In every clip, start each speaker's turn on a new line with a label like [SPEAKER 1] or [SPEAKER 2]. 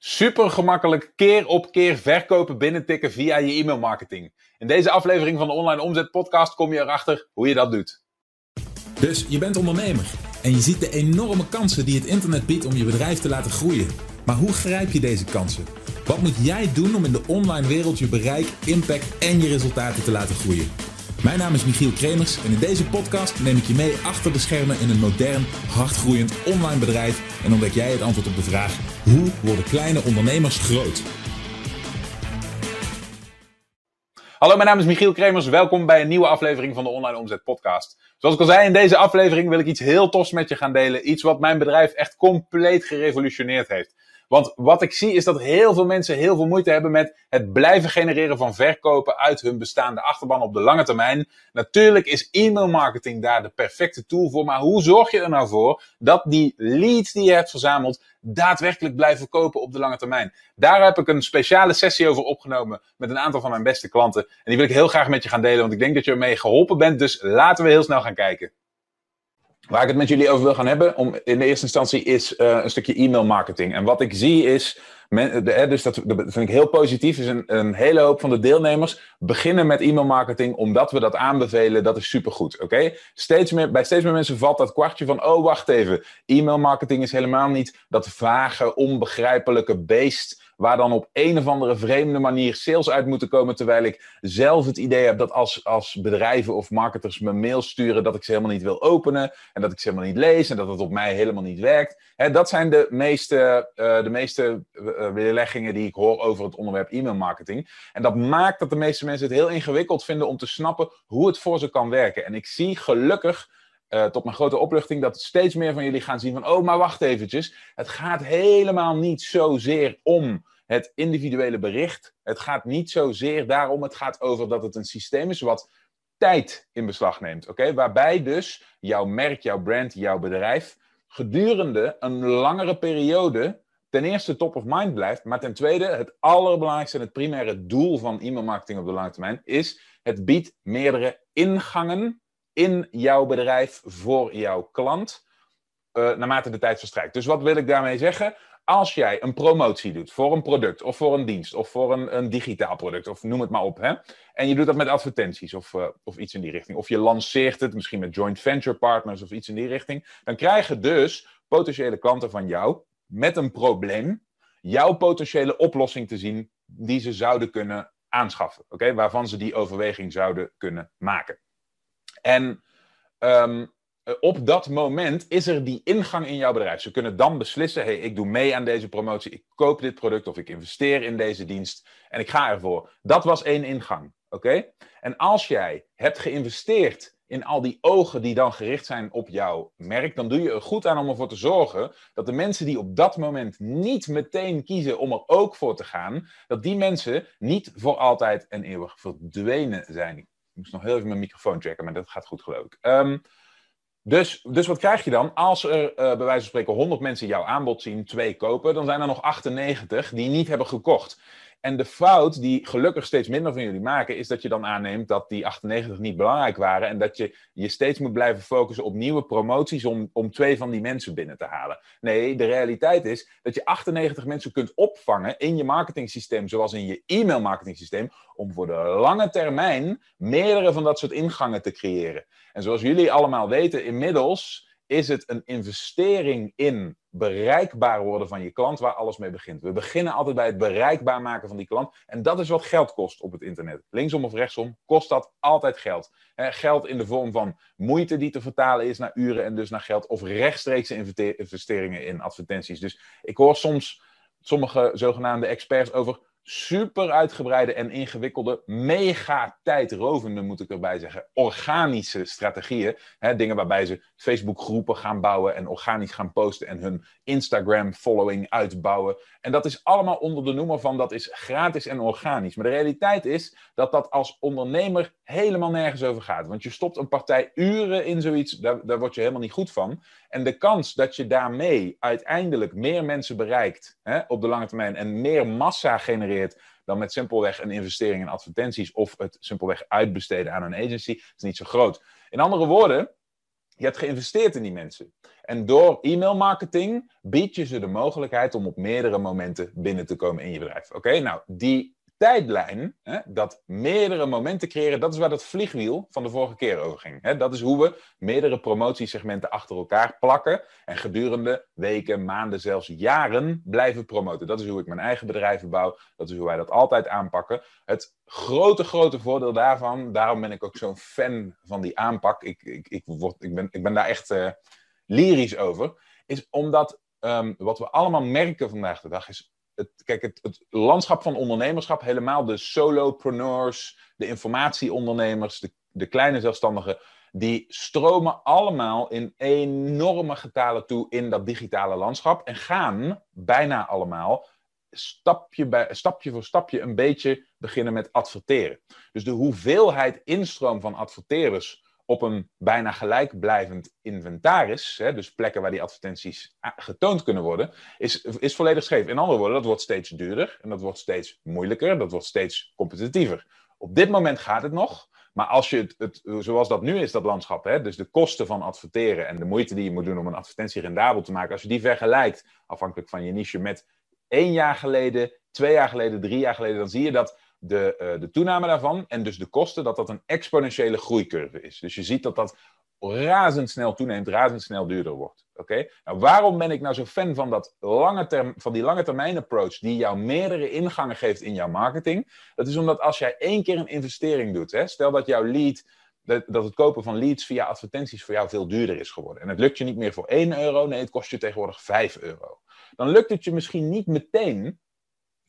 [SPEAKER 1] Super gemakkelijk keer op keer verkopen binnentikken via je e-mailmarketing. In deze aflevering van de Online Omzet Podcast kom je erachter hoe je dat doet.
[SPEAKER 2] Dus je bent ondernemer en je ziet de enorme kansen die het internet biedt om je bedrijf te laten groeien. Maar hoe grijp je deze kansen? Wat moet jij doen om in de online wereld je bereik, impact en je resultaten te laten groeien? Mijn naam is Michiel Kremers en in deze podcast neem ik je mee achter de schermen in een modern, hardgroeiend online bedrijf en ontdek jij het antwoord op de vraag: hoe worden kleine ondernemers groot?
[SPEAKER 1] Hallo, mijn naam is Michiel Kremers. Welkom bij een nieuwe aflevering van de Online Omzet Podcast. Zoals ik al zei, in deze aflevering wil ik iets heel tofs met je gaan delen. Iets wat mijn bedrijf echt compleet gerevolutioneerd heeft. Want wat ik zie is dat heel veel mensen heel veel moeite hebben met het blijven genereren van verkopen uit hun bestaande achterban op de lange termijn. Natuurlijk is e-mail marketing daar de perfecte tool voor, maar hoe zorg je er nou voor dat die leads die je hebt verzameld daadwerkelijk blijven verkopen op de lange termijn? Daar heb ik een speciale sessie over opgenomen met een aantal van mijn beste klanten. En die wil ik heel graag met je gaan delen, want ik denk dat je ermee geholpen bent. Dus laten we heel snel gaan kijken. Waar ik het met jullie over wil gaan hebben, om, in de eerste instantie, is uh, een stukje e-mail marketing. En wat ik zie is, men, de, dus dat, vind ik heel positief, is een, een, hele hoop van de deelnemers beginnen met e-mail marketing omdat we dat aanbevelen. Dat is supergoed, oké? Bij steeds meer mensen valt dat kwartje van, oh wacht even, e-mail marketing is helemaal niet dat vage, onbegrijpelijke beest waar dan op een of andere vreemde manier sales uit moeten komen, terwijl ik zelf het idee heb dat als, als bedrijven of marketers me mail sturen, dat ik ze helemaal niet wil openen en dat ik ze helemaal niet lees en dat het op mij helemaal niet werkt. dat zijn de meeste, uh, de meeste weerleggingen die ik hoor over het onderwerp e-mail marketing. En dat maakt dat de meeste mensen het heel ingewikkeld vinden om te snappen hoe het voor ze kan werken. En ik zie gelukkig uh, tot mijn grote opluchting dat steeds meer van jullie gaan zien van, oh, maar wacht eventjes. Het gaat helemaal niet zozeer om het individuele bericht. Het gaat niet zozeer daarom, het gaat over dat het een systeem is wat tijd in beslag neemt. Oké, Waarbij dus jouw merk, jouw brand, jouw bedrijf gedurende een langere periode ten eerste top of mind blijft, maar ten tweede het allerbelangrijkste en het primaire doel van e-mailmarketing op de lange termijn is het biedt meerdere ingangen in jouw bedrijf voor jouw klant, uh, naarmate de tijd verstrijkt. Dus wat wil ik daarmee zeggen? Als jij een promotie doet voor een product of voor een dienst of voor een, een digitaal product of noem het maar op, hè, en je doet dat met advertenties of, uh, of iets in die richting, of je lanceert het misschien met joint venture partners of iets in die richting, dan krijgen dus potentiële klanten van jou met een probleem jouw potentiële oplossing te zien die ze zouden kunnen aanschaffen, oké, waarvan ze die overweging zouden kunnen maken. En um, op dat moment is er die ingang in jouw bedrijf. Ze kunnen dan beslissen: hey, ik doe mee aan deze promotie, ik koop dit product of ik investeer in deze dienst en ik ga ervoor. Dat was één ingang. Oké? En als jij hebt geïnvesteerd in al die ogen die dan gericht zijn op jouw merk, dan doe je er goed aan om ervoor te zorgen dat de mensen die op dat moment niet meteen kiezen om er ook voor te gaan, dat die mensen niet voor altijd en eeuwig verdwenen zijn moest nog heel even mijn microfoon checken, maar dat gaat goed geloof. Um, dus, dus wat krijg je dan? Als er uh, bij wijze van spreken 100 mensen jouw aanbod zien, twee kopen, dan zijn er nog 98 die niet hebben gekocht. En de fout die gelukkig steeds minder van jullie maken, is dat je dan aanneemt dat die 98 niet belangrijk waren en dat je je steeds moet blijven focussen op nieuwe promoties om, om twee van die mensen binnen te halen. Nee, de realiteit is dat je 98 mensen kunt opvangen in je marketingsysteem, zoals in je e-mail marketingsysteem, om voor de lange termijn meerdere van dat soort ingangen te creëren. En zoals jullie allemaal weten, inmiddels is het een investering in bereikbaar worden van je klant waar alles mee begint. We beginnen altijd bij het bereikbaar maken van die klant. En dat is wat geld kost op het internet. Linksom of rechtsom kost dat altijd geld. geld in de vorm van moeite die te vertalen is naar uren en dus naar geld. Of rechtstreekse investeringen in advertenties. Dus ik hoor soms sommige zogenaamde experts over super uitgebreide en ingewikkelde, mega tijdrovende, moet ik erbij zeggen, organische strategieën. Hè, dingen waarbij ze Facebook-groepen gaan bouwen en organisch gaan posten en hun Instagram-following uitbouwen. En dat is allemaal onder de noemer van dat is gratis en organisch. Maar de realiteit is dat dat als ondernemer helemaal nergens over gaat. Want je stopt een partij uren in zoiets, daar, daar word je helemaal niet goed van. En de kans dat je daarmee uiteindelijk meer mensen bereikt hè, op de lange termijn en meer massa genereert dan met simpelweg een investering in advertenties of het simpelweg uitbesteden aan een agency, is niet zo groot. In andere woorden, Je hebt geïnvesteerd in die mensen. En door e-mailmarketing bied je ze de mogelijkheid om op meerdere momenten binnen te komen in je bedrijf. Oké, nou, die tijdlijn, hè, dat meerdere momenten creëren, dat is waar dat vliegwiel van de vorige keer over ging. Hè. Dat is hoe we meerdere promotiesegmenten achter elkaar plakken en gedurende weken, maanden, zelfs jaren blijven promoten. Dat is hoe ik mijn eigen bedrijven bouw, dat is hoe wij dat altijd aanpakken. Het grote, grote voordeel daarvan, daarom ben ik ook zo'n fan van die aanpak, ik, ik, ik, word, ik, ben, ik ben daar echt uh, lyrisch over, is omdat um, wat we allemaal merken vandaag de dag is het, kijk, het, het, landschap van ondernemerschap, helemaal de solopreneurs, de informatieondernemers, de, de kleine zelfstandigen, die stromen allemaal in enorme getalen toe in dat digitale landschap en gaan bijna allemaal stapje, bij, stapje voor stapje een beetje beginnen met adverteren. Dus de hoeveelheid instroom van adverteerders op een bijna gelijkblijvend inventaris, hè, dus plekken waar die advertenties getoond kunnen worden, is, is volledig scheef. In andere woorden, dat wordt steeds duurder en dat wordt steeds moeilijker, dat wordt steeds competitiever. Op dit moment gaat het nog, maar als je het, het zoals dat nu is, dat landschap, hè, dus de kosten van adverteren en de moeite die je moet doen om een advertentie rendabel te maken, als je die vergelijkt, afhankelijk van je niche, met één jaar geleden, twee jaar geleden, drie jaar geleden, dan zie je dat de, uh, de toename daarvan en dus de kosten, dat dat een exponentiële groeicurve is. Dus je ziet dat dat razendsnel toeneemt, razendsnel duurder wordt. Oké? Nou, waarom ben ik nou zo fan van, dat lange term, van die lange termijn approach die jou meerdere ingangen geeft in jouw marketing? Dat is omdat als jij één keer een investering doet, hè, stel dat jouw lead, dat, dat het kopen van leads via advertenties voor jou veel duurder is geworden. En het lukt je niet meer voor 1 euro, nee, het kost je tegenwoordig 5 euro. Dan lukt het je misschien niet meteen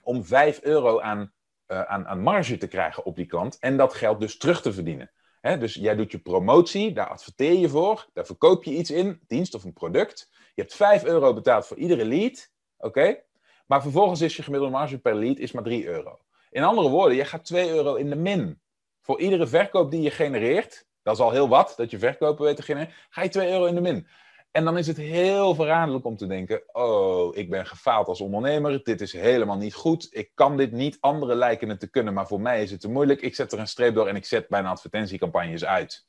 [SPEAKER 1] om 5 euro aan uh, aan, aan marge te krijgen op die klant en dat geld dus terug te verdienen. Dus jij doet je promotie, daar adverteer je voor, daar verkoop je iets in, dienst of een product. Je hebt 5 euro betaald voor iedere lead, oké? Maar vervolgens is je gemiddelde marge per lead is maar 3 euro. In andere woorden, je gaat 2 euro in de min. Voor iedere verkoop die je genereert, dat is al heel wat, dat je verkopen weet te genereren, ga je 2 euro in de min. En dan is het heel verraderlijk om te denken: oh, ik ben gefaald als ondernemer. Dit is helemaal niet goed. Ik kan dit niet. Anderen lijken het te kunnen, maar voor mij is het te moeilijk. Ik zet er een streep door en ik zet mijn advertentiecampagnes uit.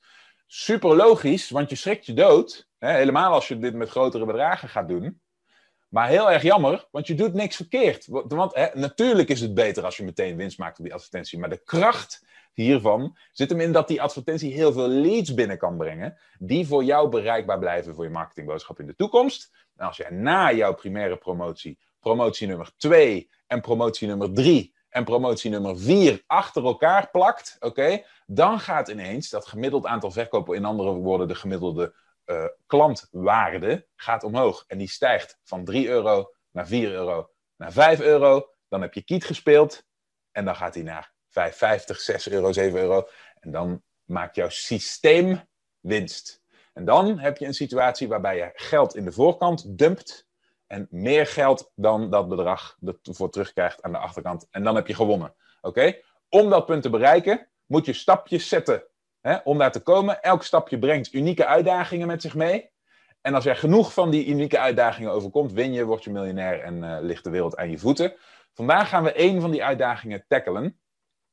[SPEAKER 1] Super logisch, want je schrikt je dood. Hè, helemaal als je dit met grotere bedragen gaat doen. Maar heel erg jammer, want je doet niks verkeerd. Want hè, natuurlijk is het beter als je meteen winst maakt op die advertentie. Maar de kracht hiervan zit hem in dat die advertentie heel veel leads binnen kan brengen, die voor jou bereikbaar blijven voor je marketingboodschap in de toekomst. En als jij na jouw primaire promotie, promotie nummer 2 en promotie nummer 3 en promotie nummer 4 achter elkaar plakt, oké, dan gaat ineens dat gemiddeld aantal verkopen, in andere woorden de gemiddelde uh, klantwaarde, gaat omhoog. En die stijgt van 3 euro naar 4 euro naar 5 euro. Dan heb je kiet gespeeld en dan gaat hij naar 5,50, 6 euro, 7 euro. En dan maakt jouw systeem winst. En dan heb je een situatie waarbij je geld in de voorkant dumpt. En meer geld dan dat bedrag ervoor terugkrijgt aan de achterkant. En dan heb je gewonnen. Oké? Om dat punt te bereiken, moet je stapjes zetten. Hè, om daar te komen. Elk stapje brengt unieke uitdagingen met zich mee. En als er genoeg van die unieke uitdagingen overkomt, win je, word je miljonair en uh, ligt de wereld aan je voeten. Vandaag gaan we één van die uitdagingen tackelen.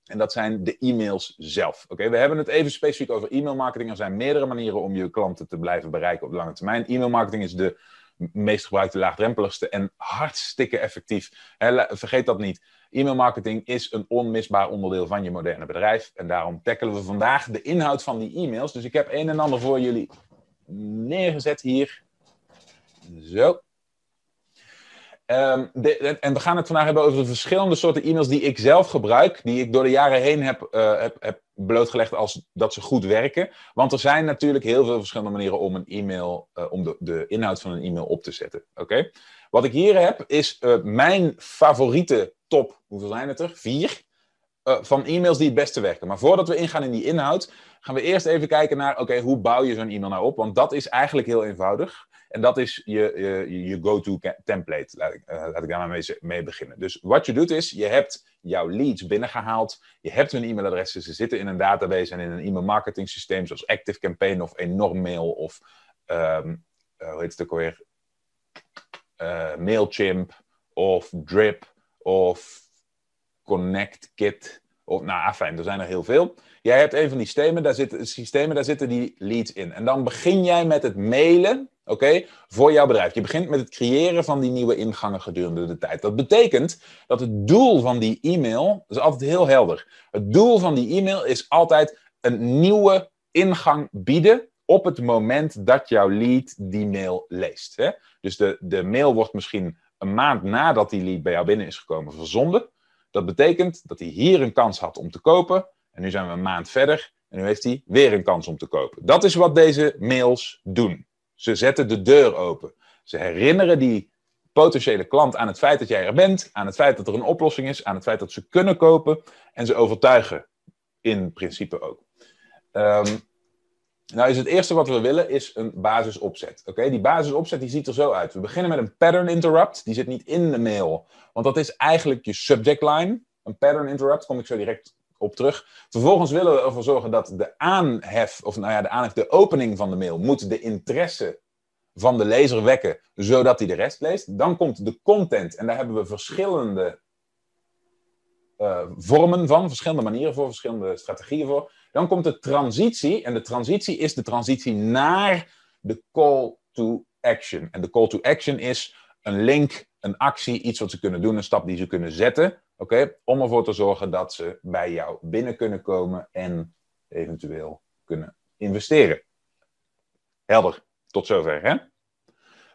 [SPEAKER 1] En dat zijn de e-mails zelf. Oké, we hebben het even specifiek over e-mailmarketing. Er zijn meerdere manieren om je klanten te blijven bereiken op de lange termijn. E-mailmarketing is de meest gebruikte, laagdrempeligste en hartstikke effectief. vergeet dat niet. E-mailmarketing is een onmisbaar onderdeel van je moderne bedrijf. En daarom tackelen we vandaag de inhoud van die e-mails. Dus ik heb een en ander voor jullie neergezet hier. Zo. De, en we gaan het vandaag hebben over de verschillende soorten e-mails die ik zelf gebruik, die ik door de jaren heen heb, uh, heb, heb, blootgelegd als dat ze goed werken. Want er zijn natuurlijk heel veel verschillende manieren om een e-mail, uh, om de, de, inhoud van een e-mail op te zetten. Oké? Wat ik hier heb is uh, mijn favoriete top, hoeveel zijn het er? Vier. van e-mails die het beste werken. Maar voordat we ingaan in die inhoud, gaan we eerst even kijken naar, oké, hoe bouw je zo'n e-mail nou op? Want dat is eigenlijk heel eenvoudig. En dat is je, je, je go-to template. Laat ik, uh, laat ik daar maar mee, mee, beginnen. Dus wat je doet is, je hebt jouw leads binnengehaald. Je hebt hun e-mailadressen. Ze zitten in een database en in een e-mail marketing systeem zoals ActiveCampaign of EnormMail of um, uh, hoe heet het ook alweer? Uh, Mailchimp of Drip of ConnectKit Of, nou, fijn, er zijn er heel veel. Jij hebt een van die systemen, daar zitten, systemen, daar zitten die leads in. En dan begin jij met het mailen, oké, voor jouw bedrijf. Je begint met het creëren van die nieuwe ingangen gedurende de tijd. Dat betekent dat het doel van die e-mail, dat is altijd heel helder. Het doel van die e-mail is altijd een nieuwe ingang bieden op het moment dat jouw lead die mail leest. Hè? Dus de, de mail wordt misschien een maand nadat die lead bij jou binnen is gekomen verzonden. Dat betekent dat hij hier een kans had om te kopen. En nu zijn we een maand verder en nu heeft hij weer een kans om te kopen. Dat is wat deze mails doen. Ze zetten de deur open. Ze herinneren die potentiële klant aan het feit dat jij er bent, aan het feit dat er een oplossing is, aan het feit dat ze kunnen kopen en ze overtuigen in principe ook. Um, nou is het eerste wat we willen is een basisopzet. Oké, Die basisopzet die ziet er zo uit. We beginnen met een pattern interrupt. Die zit niet in de mail. Want dat is eigenlijk je subject line. Een pattern interrupt, kom ik zo direct op terug. Vervolgens willen we ervoor zorgen dat de aanhef, of nou ja, de opening van de mail, moet de interesse van de lezer wekken, zodat hij de rest leest. Dan komt de content en daar hebben we verschillende uh, vormen van, verschillende manieren voor, verschillende strategieën voor. Dan komt de transitie. En de transitie is de transitie naar de call to action. En de call to action is een link, een actie, iets wat ze kunnen doen, een stap die ze kunnen zetten. Oké, om ervoor te zorgen dat ze bij jou binnen kunnen komen en eventueel kunnen investeren. Helder, tot zover hè?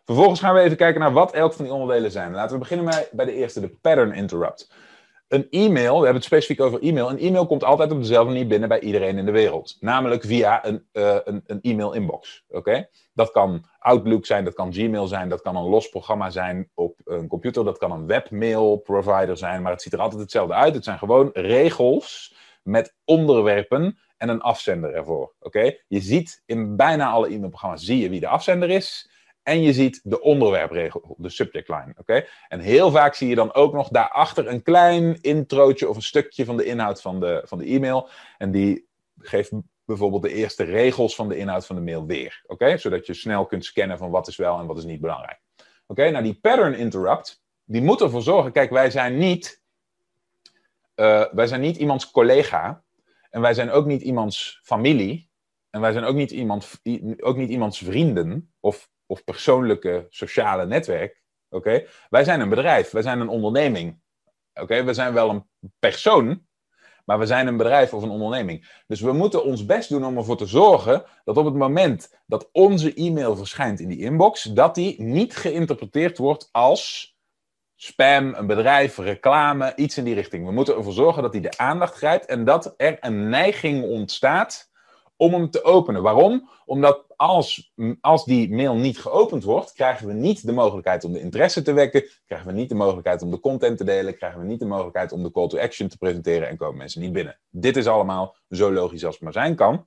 [SPEAKER 1] Vervolgens gaan we even kijken naar wat elk van die onderdelen zijn. Laten we beginnen bij de eerste, de pattern interrupt een e-mail, we hebben het specifiek over e-mail. Een e-mail komt altijd op dezelfde manier binnen bij iedereen in de wereld. Namelijk via een, uh, een, een e-mail inbox. Oké? Dat kan Outlook zijn, dat kan Gmail zijn, dat kan een los programma zijn op een computer, dat kan een webmail provider zijn, maar het ziet er altijd hetzelfde uit. Het zijn gewoon regels met onderwerpen en een afzender ervoor. Oké? Je ziet in bijna alle e-mailprogramma's zie je wie de afzender is. En je ziet de onderwerpregel, de subject line. Oké? En heel vaak zie je dan ook nog daarachter een klein introotje of een stukje van de inhoud van de, van de e-mail. En die geeft bijvoorbeeld de eerste regels van de inhoud van de mail weer. Oké? Zodat je snel kunt scannen van wat is wel en wat is niet belangrijk. Oké, nou die pattern interrupt, die moet ervoor zorgen. Kijk, wij zijn niet, uh, wij zijn niet iemands collega. En wij zijn ook niet iemands familie. En wij zijn ook niet, iemand, ook niet iemands vrienden. Of of persoonlijke sociale netwerk. Oké, Wij zijn een bedrijf, wij zijn een onderneming. Oké, We zijn wel een persoon, maar we zijn een bedrijf of een onderneming. Dus we moeten ons best doen om ervoor te zorgen dat op het moment dat onze e-mail verschijnt in die inbox, dat die niet geïnterpreteerd wordt als spam, een bedrijf, reclame, iets in die richting. We moeten ervoor zorgen dat die de aandacht grijpt en dat er een neiging ontstaat om hem te openen. Waarom? Omdat als, als die mail niet geopend wordt, krijgen we niet de mogelijkheid om de interesse te wekken, krijgen we niet de mogelijkheid om de content te delen, krijgen we niet de mogelijkheid om de call to action te presenteren en komen mensen niet binnen. Dit is allemaal zo logisch als het maar zijn kan.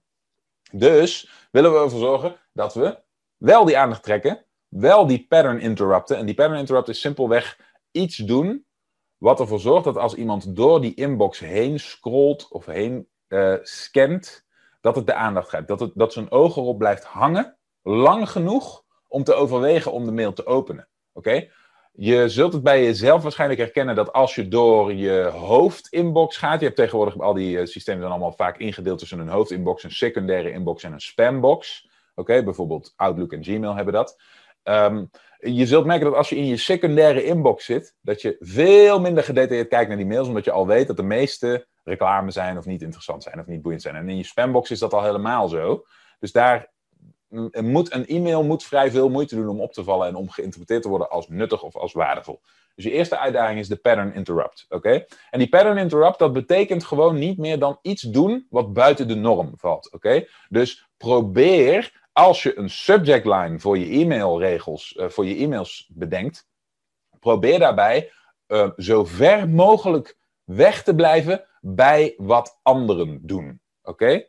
[SPEAKER 1] Dus willen we ervoor zorgen dat we wel die aandacht trekken, wel die pattern interrupten. En die pattern interrupt is simpelweg iets doen wat ervoor zorgt dat als iemand door die inbox heen scrolt of heen uh, scant, dat het de aandacht grijpt. Dat, het, dat zijn oog erop blijft hangen, lang genoeg om te overwegen om de mail te openen. Oké? Je zult het bij jezelf waarschijnlijk herkennen dat als je door je hoofdinbox gaat, je hebt tegenwoordig al die uh, systemen dan allemaal vaak ingedeeld tussen een hoofdinbox, een secundaire inbox en een spambox. Oké, bijvoorbeeld Outlook en Gmail hebben dat. Um, je zult merken dat als je in je secundaire inbox zit, dat je veel minder gedetailleerd kijkt naar die mails, omdat je al weet dat de meeste reclame zijn of niet interessant zijn of niet boeiend zijn. En in je spambox is dat al helemaal zo. Dus daar moet een e-mail moet vrij veel moeite doen om op te vallen en om geïnterpreteerd te worden als nuttig of als waardevol. Dus je eerste uitdaging is de pattern interrupt. Oké? En die pattern interrupt, dat betekent gewoon niet meer dan iets doen wat buiten de norm valt. Oké? Dus probeer als je een subject line voor je e-mailregels, uh, voor je e-mails bedenkt, probeer daarbij uh, zo ver mogelijk weg te blijven bij wat anderen doen. Oké?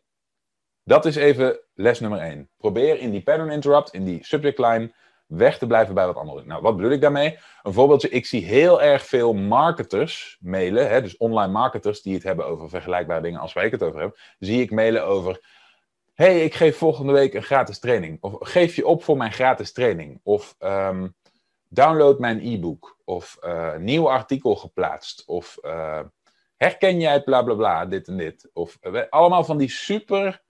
[SPEAKER 1] Dat is even les nummer 1. Probeer in die pattern interrupt, in die subject line, weg te blijven bij wat anderen doen. Nou, wat bedoel ik daarmee? Een voorbeeldje, ik zie heel erg veel marketers mailen, hè, dus online marketers die het hebben over vergelijkbare dingen als waar ik het over heb, zie ik mailen over hey, ik geef volgende week een gratis training. Of geef je op voor mijn gratis training. Of um, download mijn e-book. Of uh, nieuw artikel geplaatst. Of uh, herken jij bla bla bla, dit en dit? Of allemaal van die super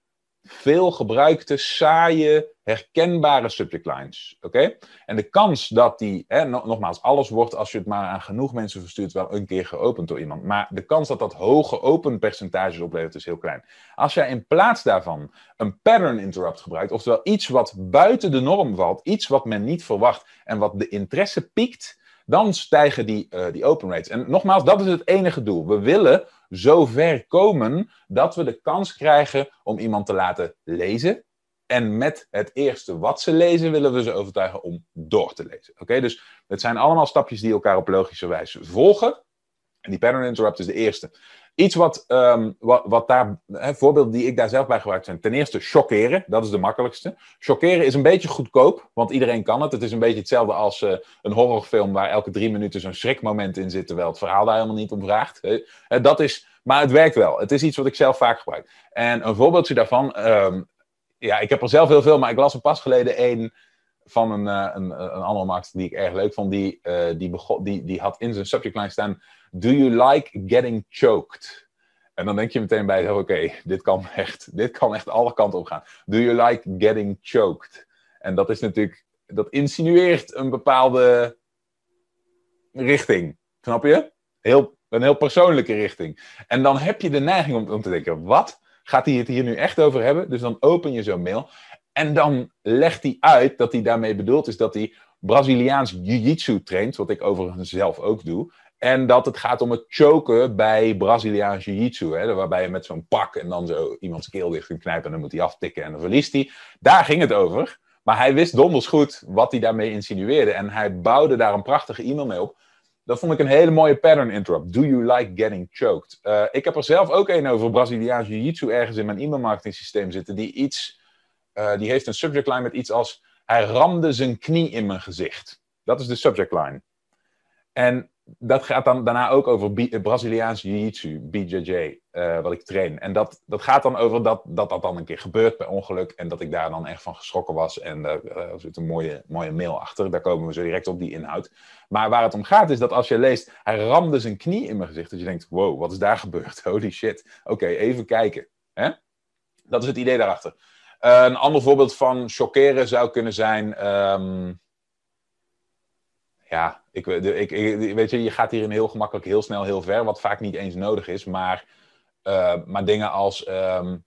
[SPEAKER 1] veel gebruikte, saaie, herkenbare subject lines. Oké? En de kans dat die, hè, nogmaals, alles wordt als je het maar aan genoeg mensen verstuurt, wel een keer geopend door iemand. Maar de kans dat dat hoge open percentages oplevert is heel klein. Als jij in plaats daarvan een pattern interrupt gebruikt, oftewel iets wat buiten de norm valt, iets wat men niet verwacht en wat de interesse piekt, dan stijgen die, uh, die open rates. En nogmaals, dat is het enige doel. We willen zo ver komen dat we de kans krijgen om iemand te laten lezen. En met het eerste wat ze lezen, willen we ze overtuigen om door te lezen. Oké, dus het zijn allemaal stapjes die elkaar op logische wijze volgen. En die pattern interrupt is de eerste. Iets wat, um, wat, wat daar, hè, voorbeelden die ik daar zelf bij gebruik zijn. Ten eerste, chockeren. Dat is de makkelijkste. Chockeren is een beetje goedkoop, want iedereen kan het. Het is een beetje hetzelfde als uh, een horrorfilm waar elke drie minuten zo'n schrikmoment in zit, terwijl het verhaal daar helemaal niet om vraagt. Uh, dat is, maar het werkt wel. Het is iets wat ik zelf vaak gebruik. En een voorbeeldje daarvan, um, ja, ik heb er zelf heel veel, maar ik las er pas geleden één van een, uh, een, een andere markt die ik erg leuk vond. Die, die, begon, die, die had in zijn subject line staan Do you like getting choked? En dan denk je meteen bij, oké, dit kan echt, dit kan echt alle kanten op gaan. Do you like getting choked? En dat is natuurlijk, dat insinueert een bepaalde richting. Snap je? Heel, een heel persoonlijke richting. En dan heb je de neiging om, om te denken, wat? Gaat hij het hier nu echt over hebben? Dus dan open je zo'n mail. En dan legt hij uit dat hij daarmee bedoeld is dat hij Braziliaans jiu-jitsu traint, wat ik overigens zelf ook doe. En dat het gaat om het choken bij Braziliaans jiu-jitsu. Waarbij je met zo'n pak en dan zo iemands keel dicht kunt knijpen. En dan moet hij aftikken en dan verliest hij. Daar ging het over. Maar hij wist donders goed wat hij daarmee insinueerde. En hij bouwde daar een prachtige e-mail mee op. Dat vond ik een hele mooie pattern interrupt. Do you like getting choked? Uh, ik heb er zelf ook een over Braziliaans jiu-jitsu ergens in mijn e-mail marketing systeem zitten. Die iets, uh, die heeft een subject line met iets als... Hij ramde zijn knie in mijn gezicht. Dat is de subject line. En dat gaat dan daarna ook over B Braziliaans Jiu-Jitsu, BJJ, uh, wat ik train. En dat, dat gaat dan over dat, dat dat dan een keer gebeurt bij ongeluk. En dat ik daar dan echt van geschrokken was. En daar uh, zit een mooie, mooie mail achter. Daar komen we zo direct op die inhoud. Maar waar het om gaat is dat als je leest, hij ramde zijn knie in mijn gezicht. Dat je denkt, wow, wat is daar gebeurd? Holy shit. Oké, even kijken. Hè? Dat is het idee daarachter. Een ander voorbeeld van chockeren zou kunnen zijn... Um, ja, ik, ik, weet je, je gaat hierin heel gemakkelijk heel snel heel ver, wat vaak niet eens nodig is. Maar, uh, maar dingen als, um,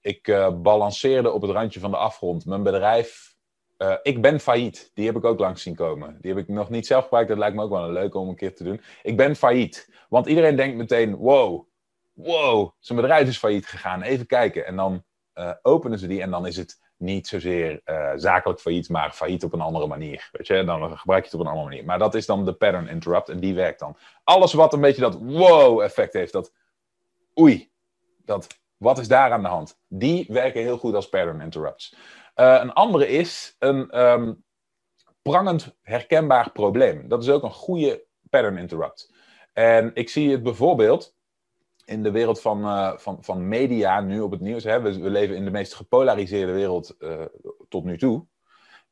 [SPEAKER 1] ik uh, balanceerde op het randje van de afgrond. Mijn bedrijf, uh, ik ben failliet. Die heb ik ook langs zien komen. Die heb ik nog niet zelf gebruikt, dat lijkt me ook wel een leuke om een keer te doen. Ik ben failliet. Want iedereen denkt meteen, wow, wow, zijn bedrijf is failliet gegaan. Even kijken. En dan openen ze die en dan is het niet zozeer uh, zakelijk failliet, maar failliet op een andere manier. Weet je, dan gebruik je het op een andere manier. Maar dat is dan de pattern interrupt en die werkt dan. Alles wat een beetje dat wow-effect heeft, dat oei, dat wat is daar aan de hand? Die werken heel goed als pattern interrupts. Uh, een andere is een um, prangend herkenbaar probleem. Dat is ook een goede pattern interrupt. En ik zie het bijvoorbeeld in de wereld van, uh, van, van media nu op het nieuws. Hè, we, leven in de meest gepolariseerde wereld uh, tot nu toe.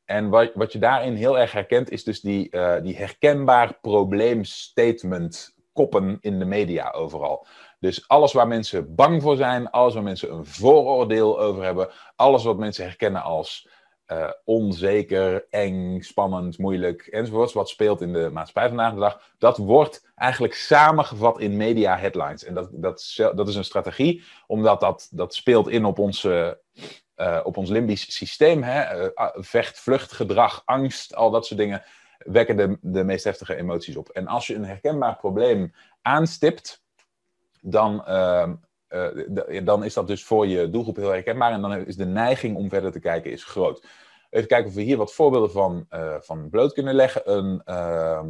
[SPEAKER 1] En wat, wat je daarin heel erg herkent, is dus die, uh, die herkenbaar probleemstatement koppen in de media overal. Dus alles waar mensen bang voor zijn, alles waar mensen een vooroordeel over hebben, alles wat mensen herkennen als uh, onzeker, eng, spannend, moeilijk enzovoorts, wat speelt in de maatschappij vandaag de dag, dat wordt eigenlijk samengevat in media headlines. En dat, dat, dat is een strategie, omdat dat, dat speelt in op, onze, uh, op ons limbisch systeem. Hè? Uh, vecht, vlucht, gedrag, angst, al dat soort dingen wekken de, de meest heftige emoties op. En als je een herkenbaar probleem aanstipt, dan, uh, dan is dat dus voor je doelgroep heel herkenbaar. En dan is de neiging om verder te kijken is groot. Even kijken of we hier wat voorbeelden van, uh, van bloot kunnen leggen. Een, uh,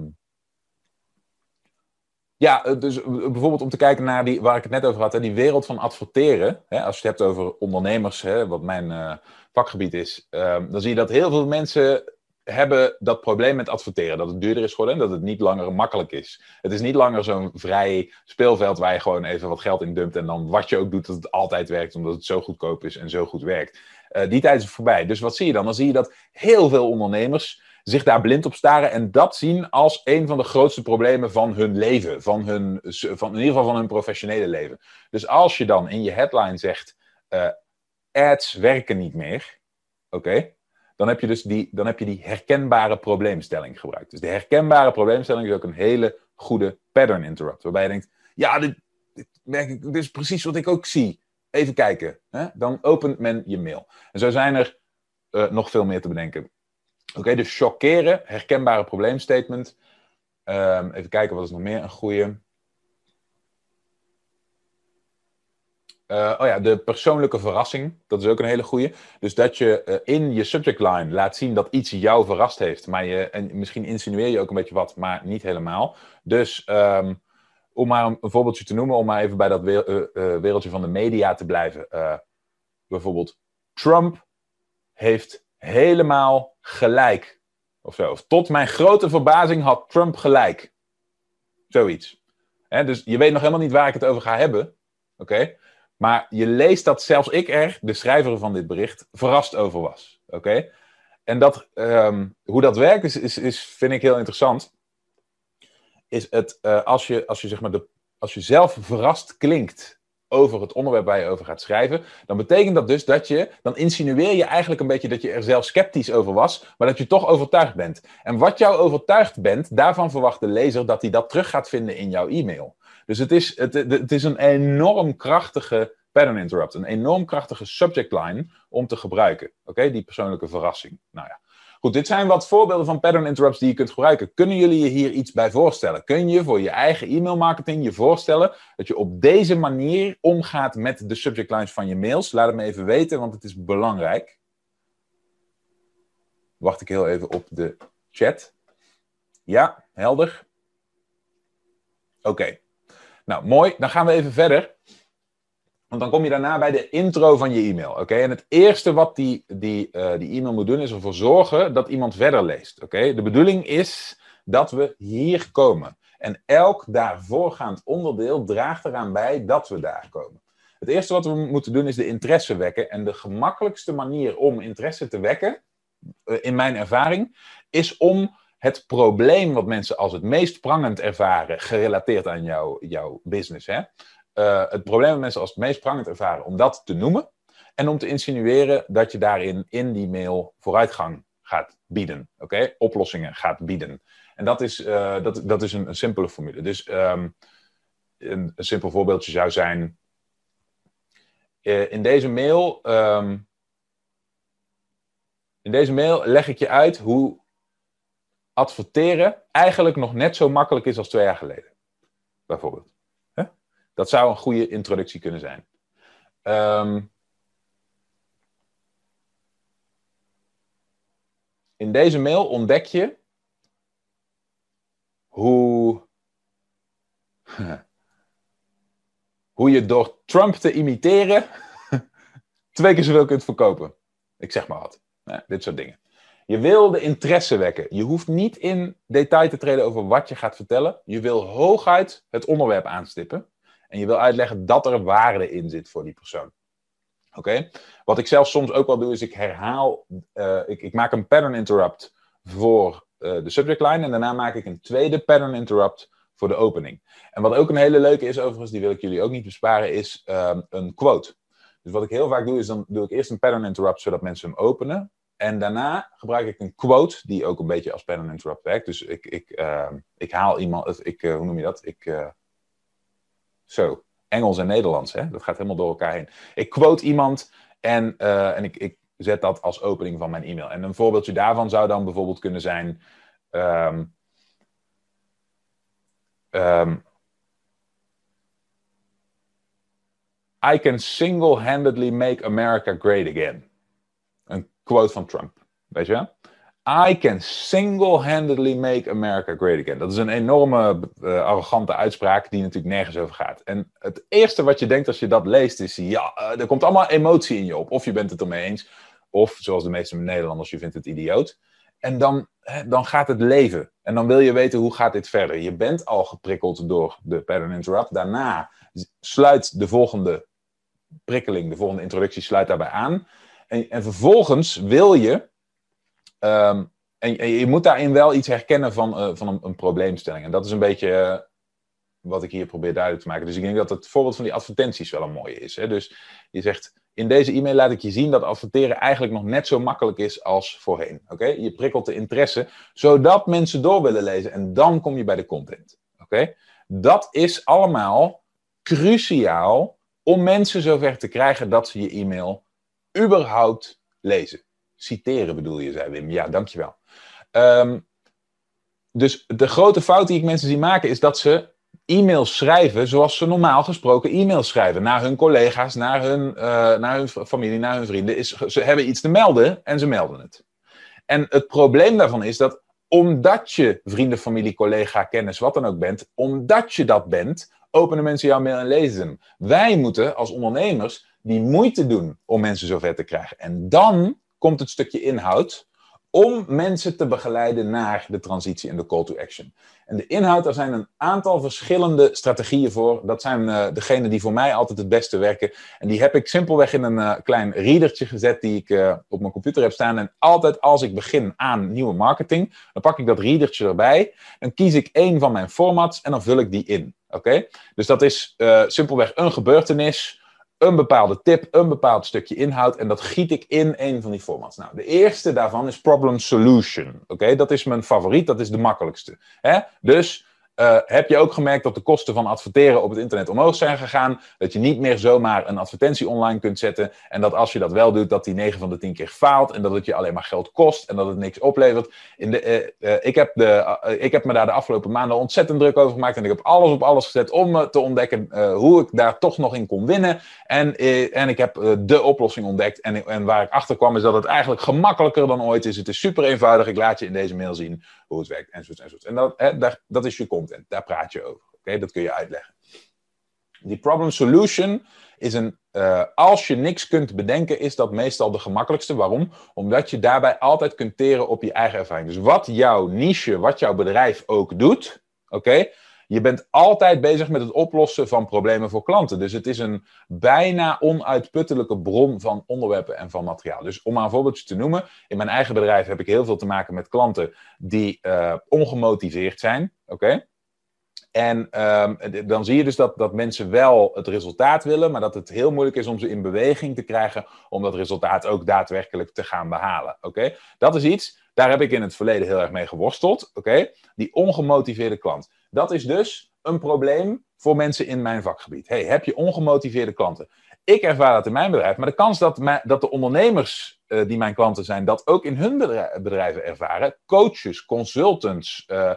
[SPEAKER 1] ja, dus bijvoorbeeld om te kijken naar die, waar ik het net over had, hè, die wereld van adverteren. Hè, als je het hebt over ondernemers, hè, wat mijn vakgebied is, ehm, dan zie je dat heel veel mensen hebben dat probleem met adverteren. Dat het duurder is geworden en dat het niet langer makkelijk is. Het is niet langer zo'n vrij speelveld waar je gewoon even wat geld in dumpt en dan wat je ook doet, dat het altijd werkt, omdat het zo goedkoop is en zo goed werkt. Uh, die tijd is voorbij. Dus wat zie je dan? Dan zie je dat heel veel ondernemers zich daar blind op staren en dat zien als een van de grootste problemen van hun leven, van hun, van, in ieder geval van hun professionele leven. Dus als je dan in je headline zegt, uh, ads werken niet meer, oké, dan heb je dus die, dan heb je die herkenbare probleemstelling gebruikt. Dus de herkenbare probleemstelling is ook een hele goede pattern interrupt, waarbij je denkt, ja, dit, dit, dit is precies wat ik ook zie. Even kijken. Hè? Dan opent men je mail. En zo zijn er uh, nog veel meer te bedenken. Oké, dus chockeren, herkenbare probleemstatement. Um, even kijken, wat is nog meer een goede. Uh, oh ja, de persoonlijke verrassing. Dat is ook een hele goede. Dus dat je uh, in je subject line laat zien dat iets jou verrast heeft. Maar je, en misschien insinueer je ook een beetje wat, maar niet helemaal. Dus um, om maar een, voorbeeldje te noemen, om maar even bij dat wereldje van de media te blijven. bijvoorbeeld, Trump heeft helemaal gelijk. Of zo. Of tot mijn grote verbazing had Trump gelijk. Zoiets. He, dus je weet nog helemaal niet waar ik het over ga hebben. Oké? Maar je leest dat zelfs ik er, de schrijver van dit bericht, verrast over was. Oké? En dat, um, hoe dat werkt, is, is, is, vind ik heel interessant. Is het, uh, als, je, als, je, zeg maar de, als je zelf verrast klinkt over het onderwerp waar je over gaat schrijven, dan betekent dat dus dat je, dan insinueer je eigenlijk een beetje dat je er zelf sceptisch over was, maar dat je toch overtuigd bent. En wat jou overtuigd bent, daarvan verwacht de lezer dat hij dat terug gaat vinden in jouw e-mail. Dus het is, het, het is een enorm krachtige pattern interrupt, een enorm krachtige subject line om te gebruiken. Oké, die persoonlijke verrassing. Nou ja. Goed, dit zijn wat voorbeelden van pattern interrupts die je kunt gebruiken. Kunnen jullie je hier iets bij voorstellen? Kun je voor je eigen e-mail marketing je voorstellen dat je op deze manier omgaat met de subject lines van je mails? Laat het me even weten, want het is belangrijk. Wacht ik heel even op de chat. Ja, helder. Oké. Nou, mooi. Dan gaan we even verder. Want dan kom je daarna bij de intro van je e-mail. Oké, en het eerste wat die, die, uh, die e-mail moet doen, is ervoor zorgen dat iemand verder leest. Oké, de bedoeling is dat we hier komen. En elk daarvoorgaand onderdeel draagt eraan bij dat we daar komen. Het eerste wat we moeten doen is de interesse wekken. En de gemakkelijkste manier om interesse te wekken, uh, in mijn ervaring, is om het probleem wat mensen als het meest prangend ervaren, gerelateerd aan jouw, jouw business, hè, uh, het probleem dat mensen als het meest prangend ervaren, om dat te noemen. En om te insinueren dat je daarin in die mail vooruitgang gaat bieden. Oké? Oplossingen gaat bieden. En dat is, uh, dat, dat is een, simpele formule. Dus um, een, simpel voorbeeldje zou zijn. Uh, in deze mail. Um, in deze mail leg ik je uit hoe adverteren eigenlijk nog net zo makkelijk is als twee jaar geleden. Bijvoorbeeld. Dat zou een goede introductie kunnen zijn. Um, in deze mail ontdek je hoe, hoe je door Trump te imiteren twee keer zoveel kunt verkopen. Ik zeg maar wat. Nou, dit soort dingen. Je wil de interesse wekken. Je hoeft niet in detail te treden over wat je gaat vertellen. Je wil hooguit het onderwerp aanstippen. En je wil uitleggen dat er waarde in zit voor die persoon. Oké? Wat ik zelf soms ook wel doe, is ik herhaal, uh, ik, ik, maak een pattern interrupt voor uh, de subject line en daarna maak ik een tweede pattern interrupt voor de opening. En wat ook een hele leuke is, overigens, die wil ik jullie ook niet besparen, is um, een quote. Dus wat ik heel vaak doe, is dan doe ik eerst een pattern interrupt zodat mensen hem openen. En daarna gebruik ik een quote die ook een beetje als pattern interrupt werkt. Dus ik, ik, uh, ik haal iemand, ik, hoe noem je dat? Ik zo, Engels en Nederlands, hè? dat gaat helemaal door elkaar heen. Ik quote iemand en, uh, en ik, ik zet dat als opening van mijn e-mail. En een voorbeeldje daarvan zou dan bijvoorbeeld kunnen zijn. Um, um, I can single-handedly make America great again. Quote van Trump. Weet je? I can single-handedly make America great again. Dat is een enorme, uh, arrogante uitspraak die natuurlijk nergens over gaat. En het eerste wat je denkt als je dat leest is, ja, uh, er komt allemaal emotie in je op. Of je bent het ermee eens, of zoals de meeste Nederlanders, je vindt het idioot. En dan, hè, dan gaat het leven. En dan wil je weten, hoe gaat dit verder? Je bent al geprikkeld door de pattern interrupt. Daarna sluit de volgende prikkeling, de volgende introductie sluit daarbij aan. En, en vervolgens wil je Um, en, je moet daarin wel iets herkennen van, uh, van een, een, probleemstelling. En dat is een beetje uh, wat ik hier probeer duidelijk te maken. Dus ik denk dat het voorbeeld van die advertenties wel een mooie is. Hè? Dus je zegt, in deze e-mail laat ik je zien dat adverteren eigenlijk nog net zo makkelijk is als voorheen. Oké? Je prikkelt de interesse, zodat mensen door willen lezen. En dan kom je bij de content. Oké? Dat is allemaal cruciaal om mensen zover te krijgen dat ze je e-mail überhaupt lezen. Citeren bedoel je, zei Wim. Ja, dankjewel. Um, dus de grote fout die ik mensen zie maken is dat ze e-mails schrijven zoals ze normaal gesproken e-mails schrijven. Naar hun collega's, naar hun, uh, naar hun familie, naar hun vrienden. Is, ze hebben iets te melden en ze melden het. En het probleem daarvan is dat omdat je vrienden, familie, collega, kennis, wat dan ook bent, omdat je dat bent, openen mensen jouw mail en lezen hem. Wij moeten als ondernemers die moeite doen om mensen zover te krijgen. En dan komt het stukje inhoud om mensen te begeleiden naar de transitie en de call to action. En de inhoud, daar zijn een aantal verschillende strategieën voor. Dat zijn uh, degene die voor mij altijd het beste werken. En die heb ik simpelweg in een uh, klein readertje gezet die ik uh, op mijn computer heb staan. En altijd als ik begin aan nieuwe marketing, dan pak ik dat readertje erbij. Dan kies ik één van mijn formats en dan vul ik die in. Oké? Dus dat is simpelweg een gebeurtenis een bepaalde tip, een bepaald stukje inhoud en dat giet ik in een van die formats. Nou, de eerste daarvan is problem solution. Oké, dat is mijn favoriet, dat is de makkelijkste. Hè? Dus uh, heb je ook gemerkt dat de kosten van adverteren op het internet omhoog zijn gegaan? Dat je niet meer zomaar een advertentie online kunt zetten. En dat als je dat wel doet, dat die 9 van de 10 keer faalt. En dat het je alleen maar geld kost en dat het niks oplevert. In de, uh, uh, ik, heb de, ik heb me daar de afgelopen maanden ontzettend druk over gemaakt. En ik heb alles op alles gezet om te ontdekken hoe ik daar toch nog in kon winnen. En, en ik heb de oplossing ontdekt. En, en waar ik achter kwam is dat het eigenlijk gemakkelijker dan ooit is. Het is super eenvoudig. Ik laat je in deze mail zien hoe het werkt enzovoort. enzovoort. En dat, hè, daar, dat is je content, daar praat je over. Oké, Dat kun je uitleggen. Die problem solution is een, uh, als je niks kunt bedenken, is dat meestal de gemakkelijkste. Waarom? Omdat je daarbij altijd kunt teren op je eigen ervaring. Dus wat jouw niche, wat jouw bedrijf ook doet, oké, je bent altijd bezig met het oplossen van problemen voor klanten. Dus het is een bijna onuitputtelijke bron van onderwerpen en van materiaal. Dus om maar een voorbeeldje te noemen, in mijn eigen bedrijf heb ik heel veel te maken met klanten die uh, ongemotiveerd zijn. Oké? En um, dan zie je dus dat, dat mensen wel het resultaat willen, maar dat het heel moeilijk is om ze in beweging te krijgen om dat resultaat ook daadwerkelijk te gaan behalen. Oké? Dat is iets, daar heb ik in het verleden heel erg mee geworsteld. Oké? Die ongemotiveerde klant. Dat is dus een probleem voor mensen in mijn vakgebied. Hey, heb je ongemotiveerde klanten? Ik ervaar dat in mijn bedrijf, maar de kans dat, dat de ondernemers uh, die mijn klanten zijn, dat ook in hun bedrijven ervaren, coaches, consultants, uh,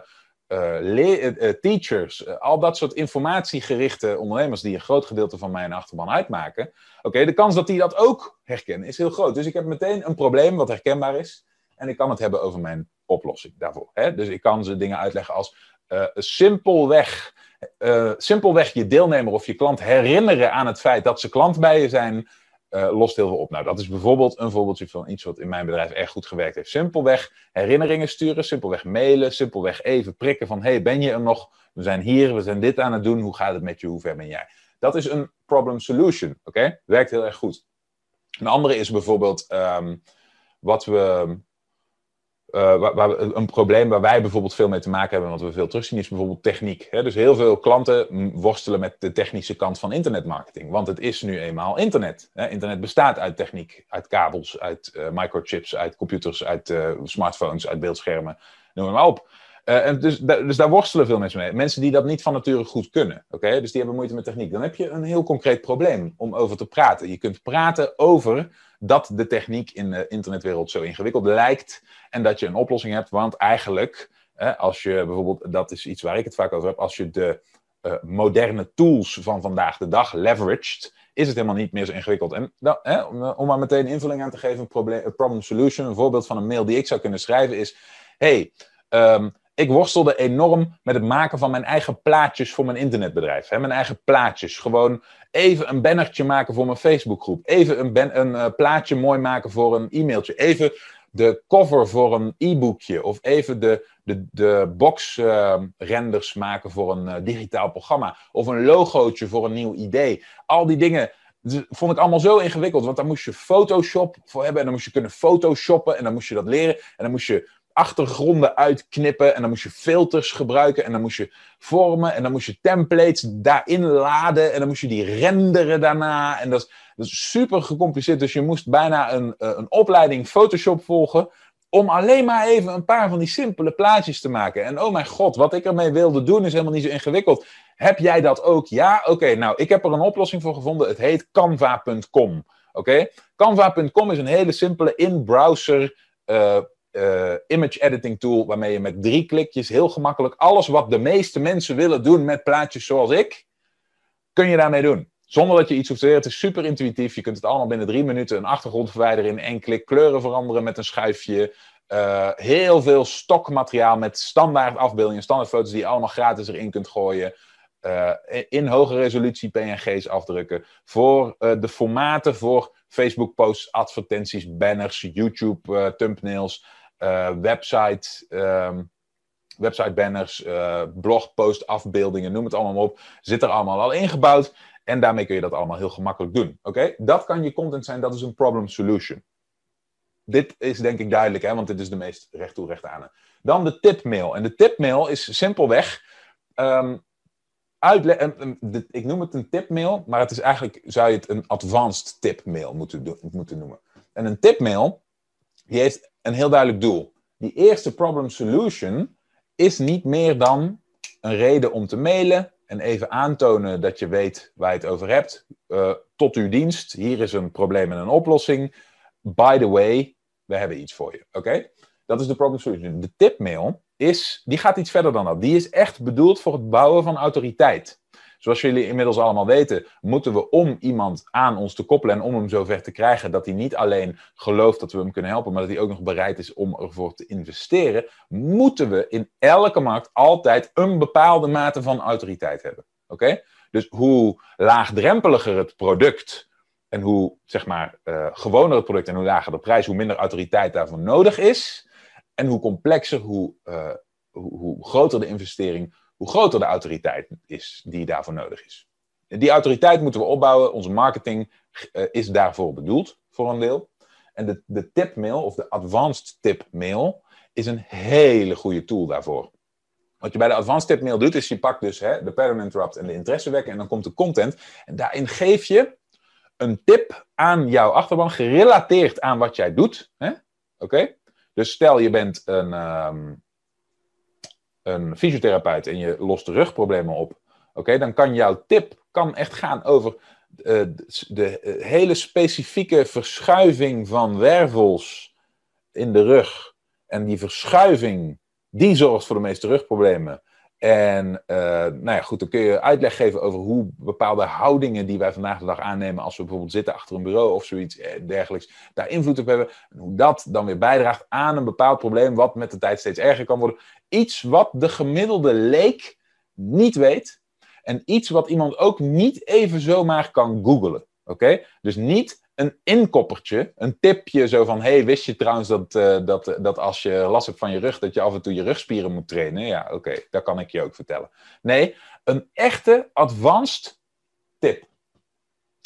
[SPEAKER 1] uh, teachers, al dat soort informatiegerichte ondernemers die een groot gedeelte van mijn achterban uitmaken, oké, de kans dat die dat ook herkennen is heel groot. Dus ik heb meteen een probleem wat herkenbaar is en ik kan het hebben over mijn oplossing daarvoor. Hè? Dus ik kan ze dingen uitleggen als uh, simpelweg, uh, simpelweg je deelnemer of je klant herinneren aan het feit dat ze klant bij je zijn, uh, lost heel veel op. Nou, dat is bijvoorbeeld een voorbeeldje van iets wat in mijn bedrijf erg goed gewerkt heeft. Simpelweg herinneringen sturen, simpelweg mailen, simpelweg even prikken van, hey, ben je er nog? We zijn hier, we zijn dit aan het doen, hoe gaat het met je, hoe ver ben jij? Dat is een problem solution, oké? Werkt heel erg goed. Een andere is bijvoorbeeld um, wat we uh, waar, een probleem waar wij bijvoorbeeld veel mee te maken hebben, wat we veel terugzien, is bijvoorbeeld techniek. Hè? Dus heel veel klanten worstelen met de technische kant van internetmarketing. Want het is nu eenmaal internet. Hè? Internet bestaat uit techniek, uit kabels, uit uh, microchips, uit computers, uit uh, smartphones, uit beeldschermen, noem maar op. en dus, dus daar worstelen veel mensen mee. Mensen die dat niet van nature goed kunnen. Oké, Dus die hebben moeite met techniek. Dan heb je een heel concreet probleem om over te praten. Je kunt praten over dat de techniek in de internetwereld zo ingewikkeld lijkt en dat je een oplossing hebt. Want eigenlijk, als je bijvoorbeeld, dat is iets waar ik het vaak over heb, als je de uh, moderne tools van vandaag de dag leveraged, is het helemaal niet meer zo ingewikkeld. En dan, om, maar meteen invulling aan te geven, een, problem solution, een voorbeeld van een mail die ik zou kunnen schrijven is, hey, um, ik worstelde enorm met het maken van mijn eigen plaatjes voor mijn internetbedrijf. Hè? Mijn eigen plaatjes. Gewoon even een bannertje maken voor mijn Facebookgroep. Even een, een uh, plaatje mooi maken voor een e-mailtje. Even de cover voor een e-boekje. Of even de, de, de box uh, renders maken voor een uh, digitaal programma. Of een logootje voor een nieuw idee. Al die dingen vond ik allemaal zo ingewikkeld. Want daar moest je Photoshop voor hebben. En dan moest je kunnen photoshoppen. En dan moest je dat leren. En dan moest je achtergronden uitknippen. En dan moest je filters gebruiken. En dan moest je vormen. En dan moest je templates daarin laden. En dan moest je die renderen daarna. En dat is, super gecompliceerd. Dus je moest bijna een, eh, een opleiding Photoshop volgen. Om alleen maar even een paar van die simpele plaatjes te maken. En oh mijn god, wat ik ermee wilde doen is helemaal niet zo ingewikkeld. Heb jij dat ook? Ja? Oké, nou, ik heb er een oplossing voor gevonden. Het heet canva.com. Oké? Canva.com is een hele simpele in-browser uh, uh, image editing tool. Waarmee je met drie klikjes heel gemakkelijk alles wat de meeste mensen willen doen met plaatjes zoals ik. Kun je daarmee doen. Zonder dat je iets hoeft te leren. Het is super intuïtief. Je kunt het allemaal binnen drie minuten een achtergrond verwijderen in één klik. Kleuren veranderen met een schuifje. Uh, heel veel stokmateriaal met standaard afbeeldingen, standaard foto's die je allemaal gratis erin kunt gooien. Uh, in hoge resolutie PNG's afdrukken. Voor de formaten voor Facebook posts, advertenties, banners, YouTube thumbnails, website, um, website banners, blogpost afbeeldingen, noem het allemaal op. Zit er allemaal al ingebouwd. En daarmee kun je dat allemaal heel gemakkelijk doen. Oké? Dat kan je content zijn, dat is een problem solution. Dit is denk ik duidelijk, hè, want dit is de meest recht toe recht aan. Dan de tipmail. En de tipmail is simpelweg. Um, ik noem het een tipmail, maar het is eigenlijk, zou je het een advanced tipmail moeten, moeten noemen. En een tipmail, die heeft een heel duidelijk doel. Die eerste problem solution is niet meer dan een reden om te mailen en even aantonen dat je weet waar je het over hebt. Uh, tot uw dienst, hier is een probleem en een oplossing. By the way, we hebben iets voor je. Oké? Dat is de problem solution. De tipmail is, die gaat iets verder dan dat. Die is echt bedoeld voor het bouwen van autoriteit. Zoals jullie inmiddels allemaal weten, moeten we om iemand aan ons te koppelen en om hem zover te krijgen dat hij niet alleen gelooft dat we hem kunnen helpen, maar dat hij ook nog bereid is om ervoor te investeren, moeten we in elke markt altijd een bepaalde mate van autoriteit hebben. Oké? Dus hoe laagdrempeliger het product en hoe zeg maar, uh, gewoner het product en hoe lager de prijs, hoe minder autoriteit daarvoor nodig is. En hoe complexer, hoe, uh, hoe, hoe groter de investering, hoe groter de autoriteit is die daarvoor nodig is. Die autoriteit moeten we opbouwen. Onze marketing uh, is daarvoor bedoeld, voor een deel. En de, de tipmail, of de advanced tip mail, is een hele goede tool daarvoor. Wat je bij de advanced tip mail doet, is je pakt dus hè, de pattern interrupt en de interesse wekken en dan komt de content. En daarin geef je een tip aan jouw achterban, gerelateerd aan wat jij doet. Oké? Dus stel je bent een, um, een fysiotherapeut en je lost rugproblemen op. Oké, dan kan jouw tip kan echt gaan over uh, de uh, hele specifieke verschuiving van wervels in de rug. En die verschuiving, die zorgt voor de meeste rugproblemen. En uh, nou ja, goed, dan kun je uitleg geven over hoe bepaalde houdingen die wij vandaag de dag aannemen, als we bijvoorbeeld zitten achter een bureau of zoiets eh, dergelijks, daar invloed op hebben. En hoe dat dan weer bijdraagt aan een bepaald probleem, wat met de tijd steeds erger kan worden. Iets wat de gemiddelde leek niet weet. En iets wat iemand ook niet even zomaar kan googlen. Oké? Dus niet een inkoppertje, een tipje zo van: hey, wist je trouwens dat, uh, dat, dat als je last hebt van je rug, dat je af en toe je rugspieren moet trainen? Ja, oké, okay, dat kan ik je ook vertellen. Nee, een echte advanced tip.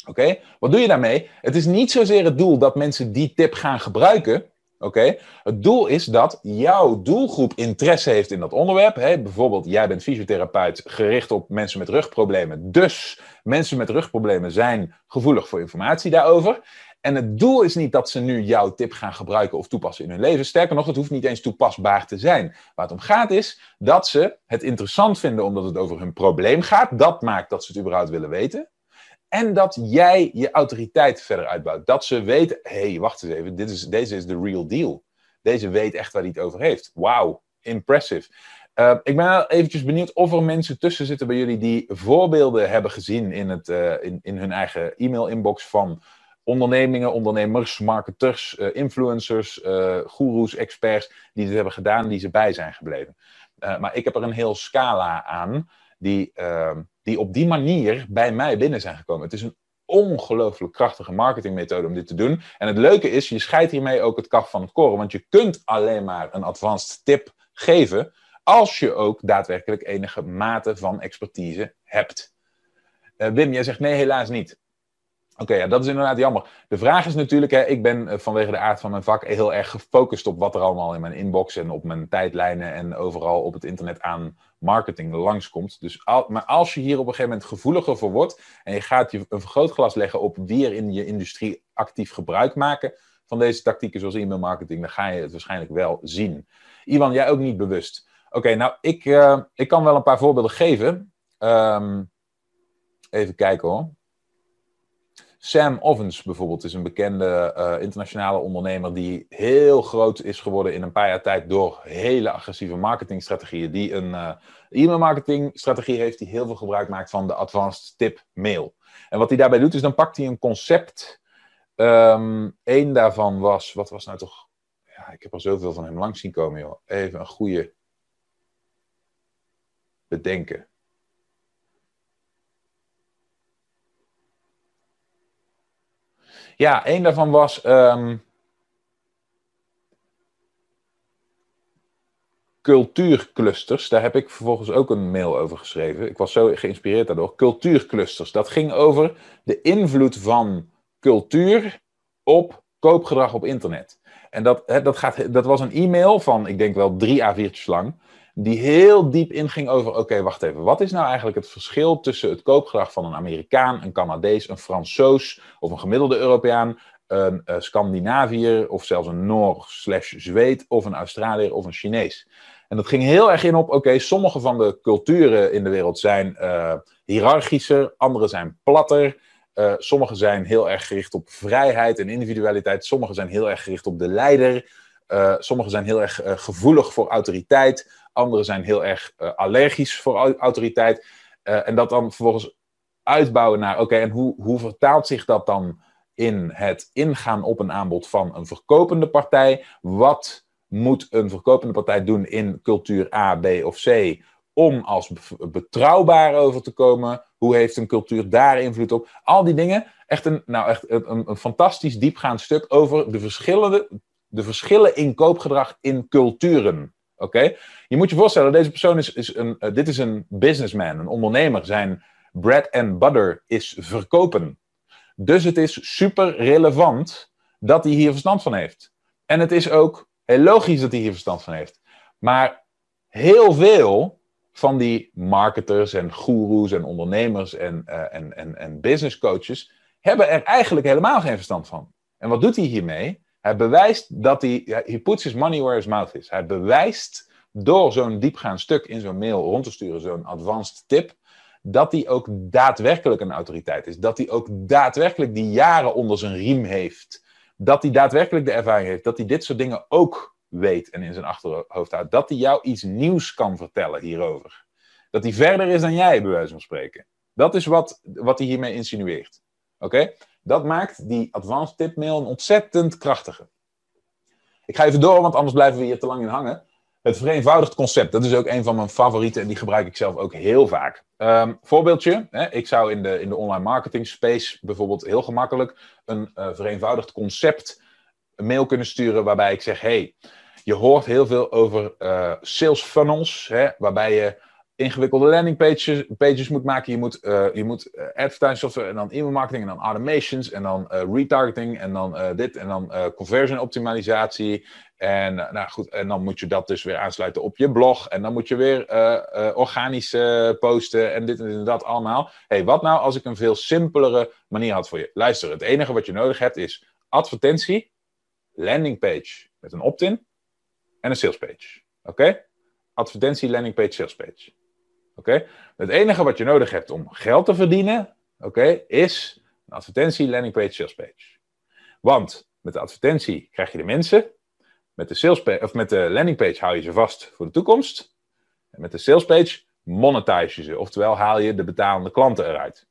[SPEAKER 1] Oké, wat doe je daarmee? Het is niet zozeer het doel dat mensen die tip gaan gebruiken. Oké, het doel is dat jouw doelgroep interesse heeft in dat onderwerp. Hè? Bijvoorbeeld, jij bent fysiotherapeut gericht op mensen met rugproblemen. Dus mensen met rugproblemen zijn gevoelig voor informatie daarover. En het doel is niet dat ze nu jouw tip gaan gebruiken of toepassen in hun leven. Sterker nog, het hoeft niet eens toepasbaar te zijn. Waar het om gaat is dat ze het interessant vinden omdat het over hun probleem gaat. Dat maakt dat ze het überhaupt willen weten. En dat jij je autoriteit verder uitbouwt. Dat ze weten, hé, hey, wacht eens even, dit is, deze is de real deal. Deze weet echt waar hij het over heeft. Wauw, impressive. Uh, ik ben eventjes benieuwd of er mensen tussen zitten bij jullie die voorbeelden hebben gezien in, het, uh, in, in hun eigen e-mail-inbox van ondernemingen, ondernemers, marketers, uh, influencers, goeroes, experts die dit hebben gedaan, die ze bij zijn gebleven. maar ik heb er een heel scala aan die ehm, die op die manier bij mij binnen zijn gekomen. Het is een ongelooflijk krachtige marketingmethode om dit te doen. En het leuke is, je scheidt hiermee ook het kaf van het koren. Want je kunt alleen maar een advanced tip geven als je ook daadwerkelijk enige mate van expertise hebt. Uh, Wim, jij zegt nee, helaas niet. Oké, ja, dat is inderdaad jammer. De vraag is natuurlijk, hè, ik ben eh, vanwege de aard van mijn vak heel erg gefocust op wat er allemaal in mijn inbox en op mijn tijdlijnen en overal op het internet aan marketing langskomt. Dus al, maar als je hier op een gegeven moment gevoeliger voor wordt en je gaat je een vergrootglas leggen op wie er in je industrie actief gebruik maken van deze tactieken zoals e-mail marketing, dan ga je het waarschijnlijk wel zien. Iwan, jij ook niet bewust. Oké, nou, ik, uh, ik kan wel een paar voorbeelden geven. Um, even kijken hoor. Sam Ovens bijvoorbeeld is een bekende uh, internationale ondernemer die heel groot is geworden in een paar jaar tijd door hele agressieve marketingstrategieën. Die een uh, e-mail marketingstrategie heeft die heel veel gebruik maakt van de advanced tip mail. En wat hij daarbij doet is dan pakt hij een concept. Um, Eén daarvan was, wat was nou toch, ja, ik heb er zoveel van hem langs zien komen joh. Even een goede bedenken. Ja, één daarvan was. Um, cultuurclusters. Daar heb ik vervolgens ook een mail over geschreven. Ik was zo geïnspireerd daardoor. Cultuurclusters. Dat ging over de invloed van cultuur op koopgedrag op internet. En dat, dat, gaat, dat was een e-mail van, ik denk wel drie A4'tjes lang die heel diep inging over, oké, wacht even, wat is nou eigenlijk het verschil tussen het koopgedrag van een Amerikaan, een Canadees, een Fransoos of een gemiddelde Europeaan, een uh, Scandinaviër of zelfs een Noor slash Zweed of een Australiër of een Chinees. En dat ging heel erg in op, oké, sommige van de culturen in de wereld zijn uh, hiërarchischer, andere zijn platter, uh, sommige zijn heel erg gericht op vrijheid en individualiteit, sommige zijn heel erg gericht op de leider, uh, sommige zijn heel erg gevoelig voor autoriteit, Anderen zijn heel erg uh, allergisch voor autoriteit. Uh, en dat dan vervolgens uitbouwen naar, oké, en hoe, hoe vertaalt zich dat dan in het ingaan op een aanbod van een verkopende partij? Wat moet een verkopende partij doen in cultuur A, B of C om als betrouwbaar over te komen? Hoe heeft een cultuur daar invloed op? Al die dingen. Echt een, nou echt een, een fantastisch diepgaand stuk over de, verschillende, de verschillen in koopgedrag in culturen. Oké? Je moet je voorstellen, deze persoon is, is een, uh, dit is een businessman, een ondernemer. Zijn bread and butter is verkopen. Dus het is super relevant dat hij hier verstand van heeft. En het is ook heel logisch dat hij hier verstand van heeft. Maar heel veel van die marketers en goeroes en ondernemers en, uh, en, en, en business coaches hebben er eigenlijk helemaal geen verstand van. En wat doet hij hiermee? Hij bewijst dat hij, he puts his money where his mouth is. Hij bewijst door zo'n diepgaand stuk in zo'n mail rond te sturen, zo'n advanced tip, dat hij ook daadwerkelijk een autoriteit is. Dat hij ook daadwerkelijk die jaren onder zijn riem heeft. Dat hij daadwerkelijk de ervaring heeft. Dat hij dit soort dingen ook weet en in zijn achterhoofd houdt. Dat hij jou iets nieuws kan vertellen hierover. Dat hij verder is dan jij, bij wijze van spreken. Dat is wat, wat hij hiermee insinueert. Oké? Dat maakt die advanced tip mail een ontzettend krachtige. Ik ga even door, want anders blijven we hier te lang in hangen. Het vereenvoudigd concept, dat is ook een van mijn favorieten en die gebruik ik zelf ook heel vaak. Um, voorbeeldje, hè, ik zou in de, in de online marketing space bijvoorbeeld heel gemakkelijk een uh, vereenvoudigd concept mail kunnen sturen waarbij ik zeg, hey, je hoort heel veel over uh, sales funnels, hè, waarbij je ingewikkelde landing pages, moet maken. Je moet, uh, je moet uh, advertising software en dan e-mail marketing en dan automations en dan uh, retargeting en dan dit en dan conversion optimalisatie. En, nou goed, en dan moet je dat dus weer aansluiten op je blog. En dan moet je weer organisch posten en dit en dat allemaal. hey, wat nou als ik een veel simpelere manier had voor je? Luister, het enige wat je nodig hebt is advertentie, landing page met een opt-in en een sales page. Oké? Okay? Advertentie, landing page, sales page. Oké? Het enige wat je nodig hebt om geld te verdienen, oké, is een advertentie, landing page, sales page. Want met de advertentie krijg je de mensen, met de, sales of met de landing page hou je ze vast voor de toekomst. En met de sales page monetize je ze, oftewel haal je de betalende klanten eruit.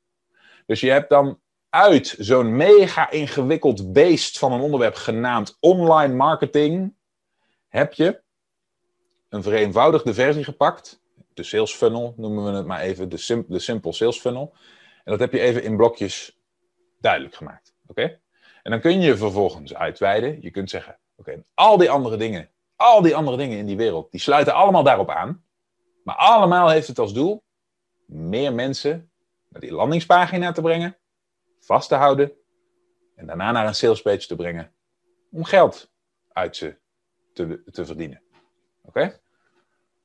[SPEAKER 1] Dus je hebt dan uit zo'n mega ingewikkeld beest van een onderwerp genaamd online marketing, heb je een vereenvoudigde versie gepakt de sales funnel, noemen we het maar even, de, de simple sales funnel. En dat heb je even in blokjes duidelijk gemaakt. Oké? En dan kun je vervolgens uitweiden. Je kunt zeggen, oké, al die andere dingen, al die andere dingen in die wereld, die sluiten allemaal daarop aan. Maar allemaal heeft het als doel meer mensen naar die landingspagina te brengen vast te houden en daarna naar een sales page te brengen om geld uit ze te, te verdienen. Oké?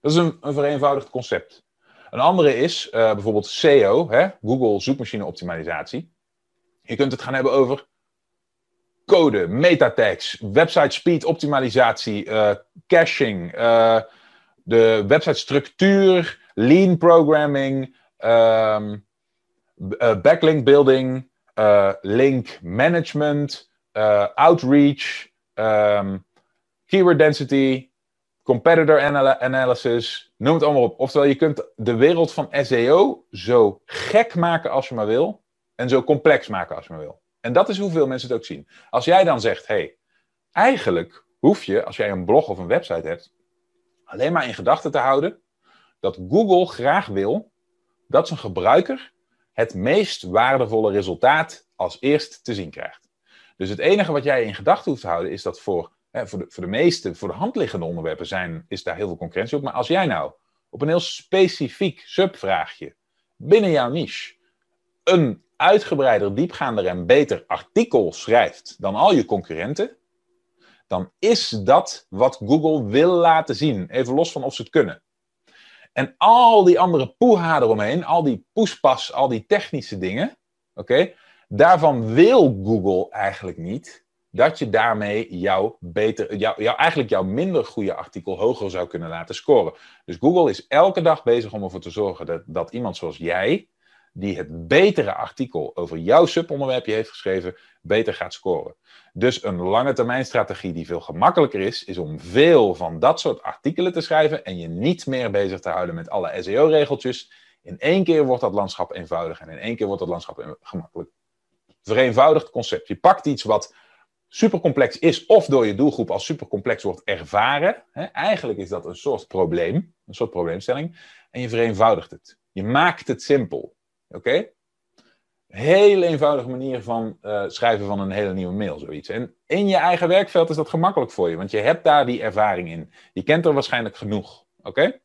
[SPEAKER 1] Dat is een, een vereenvoudigd concept. Een andere is uh, bijvoorbeeld SEO, hè? Google zoekmachine optimalisatie. Je kunt het gaan hebben over code, metatags, website speed optimalisatie, uh, caching, uh, de website structuur, lean programming, um, backlink building, link management, outreach, um, keyword density, competitor analysis, noem het allemaal op. Oftewel, je kunt de wereld van SEO zo gek maken als je maar wil en zo complex maken als je maar wil. En dat is hoeveel mensen het ook zien. Als jij dan zegt, hey, eigenlijk hoef je, als jij een blog of een website hebt, alleen maar in gedachten te houden dat Google graag wil dat zijn gebruiker het meest waardevolle resultaat als eerst te zien krijgt. Dus het enige wat jij in gedachten hoeft te houden is dat voor, voor, de, voor de meeste, voor de hand liggende onderwerpen zijn, is daar heel veel concurrentie op. Maar als jij nou op een heel specifiek subvraagje binnen jouw niche een uitgebreider, diepgaander en beter artikel schrijft dan al je concurrenten, dan is dat wat Google wil laten zien. Even los van of ze het kunnen. En al die andere poeha eromheen, al die poespas, al die technische dingen, oké, daarvan wil Google eigenlijk niet dat je daarmee jouw beter, jou, eigenlijk jouw minder goede artikel hoger zou kunnen laten scoren. Dus Google is elke dag bezig om ervoor te zorgen dat, dat iemand zoals jij die het betere artikel over jouw subonderwerpje heeft geschreven, beter gaat scoren. Dus een lange termijn strategie die veel gemakkelijker is, is om veel van dat soort artikelen te schrijven en je niet meer bezig te houden met alle SEO-regeltjes. In één keer wordt dat landschap eenvoudig en in één keer wordt dat landschap gemakkelijk. Vereenvoudigd concept. Je pakt iets wat supercomplex is of door je doelgroep als supercomplex wordt ervaren. Eigenlijk is dat een soort probleem, een soort probleemstelling. En je vereenvoudigt het. Je maakt het simpel. Oké? Hele eenvoudige manier van uh, schrijven van een hele nieuwe mail, zoiets. En in je eigen werkveld is dat gemakkelijk voor je, want je hebt daar die ervaring in. Je kent er waarschijnlijk genoeg. Oké?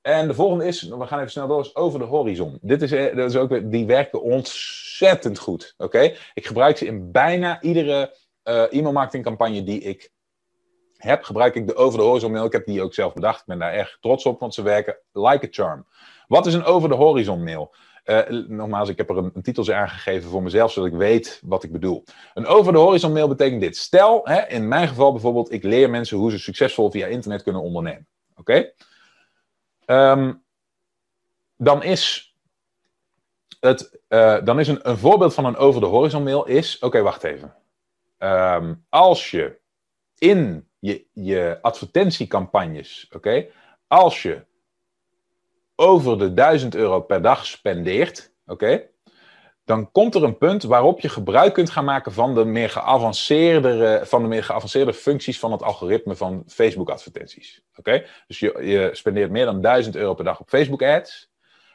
[SPEAKER 1] En de volgende is, we gaan even snel door, is over de horizon. Dit is, eh, dat is ook, die werken ontzettend goed. Oké? Ik gebruik ze in bijna iedere uh, e-mailmarketingcampagne die ik heb, gebruik ik de over de horizon mail. Ik heb die ook zelf bedacht. Ik ben daar erg trots op, want ze werken like a charm. Wat is een over de horizon mail? Uh, nogmaals, ik heb er een, een titeltje aangegeven voor mezelf, zodat ik weet wat ik bedoel. Een over de horizon mail betekent dit. Stel, hè, in mijn geval bijvoorbeeld, ik leer mensen hoe ze succesvol via internet kunnen ondernemen. Oké? Ehm, dan is, het, uh, dan is een, een, voorbeeld van een over de horizon mail is, oké, wacht even. Um, als je in je, je advertentiecampagnes, oké, als je over de 1000 euro per dag spendeert, oké, dan komt er een punt waarop je gebruik kunt gaan maken van de meer geavanceerde, van de meer geavanceerde functies van het algoritme van Facebook advertenties. Oké, dus je, je spendeert meer dan 1000 euro per dag op Facebook ads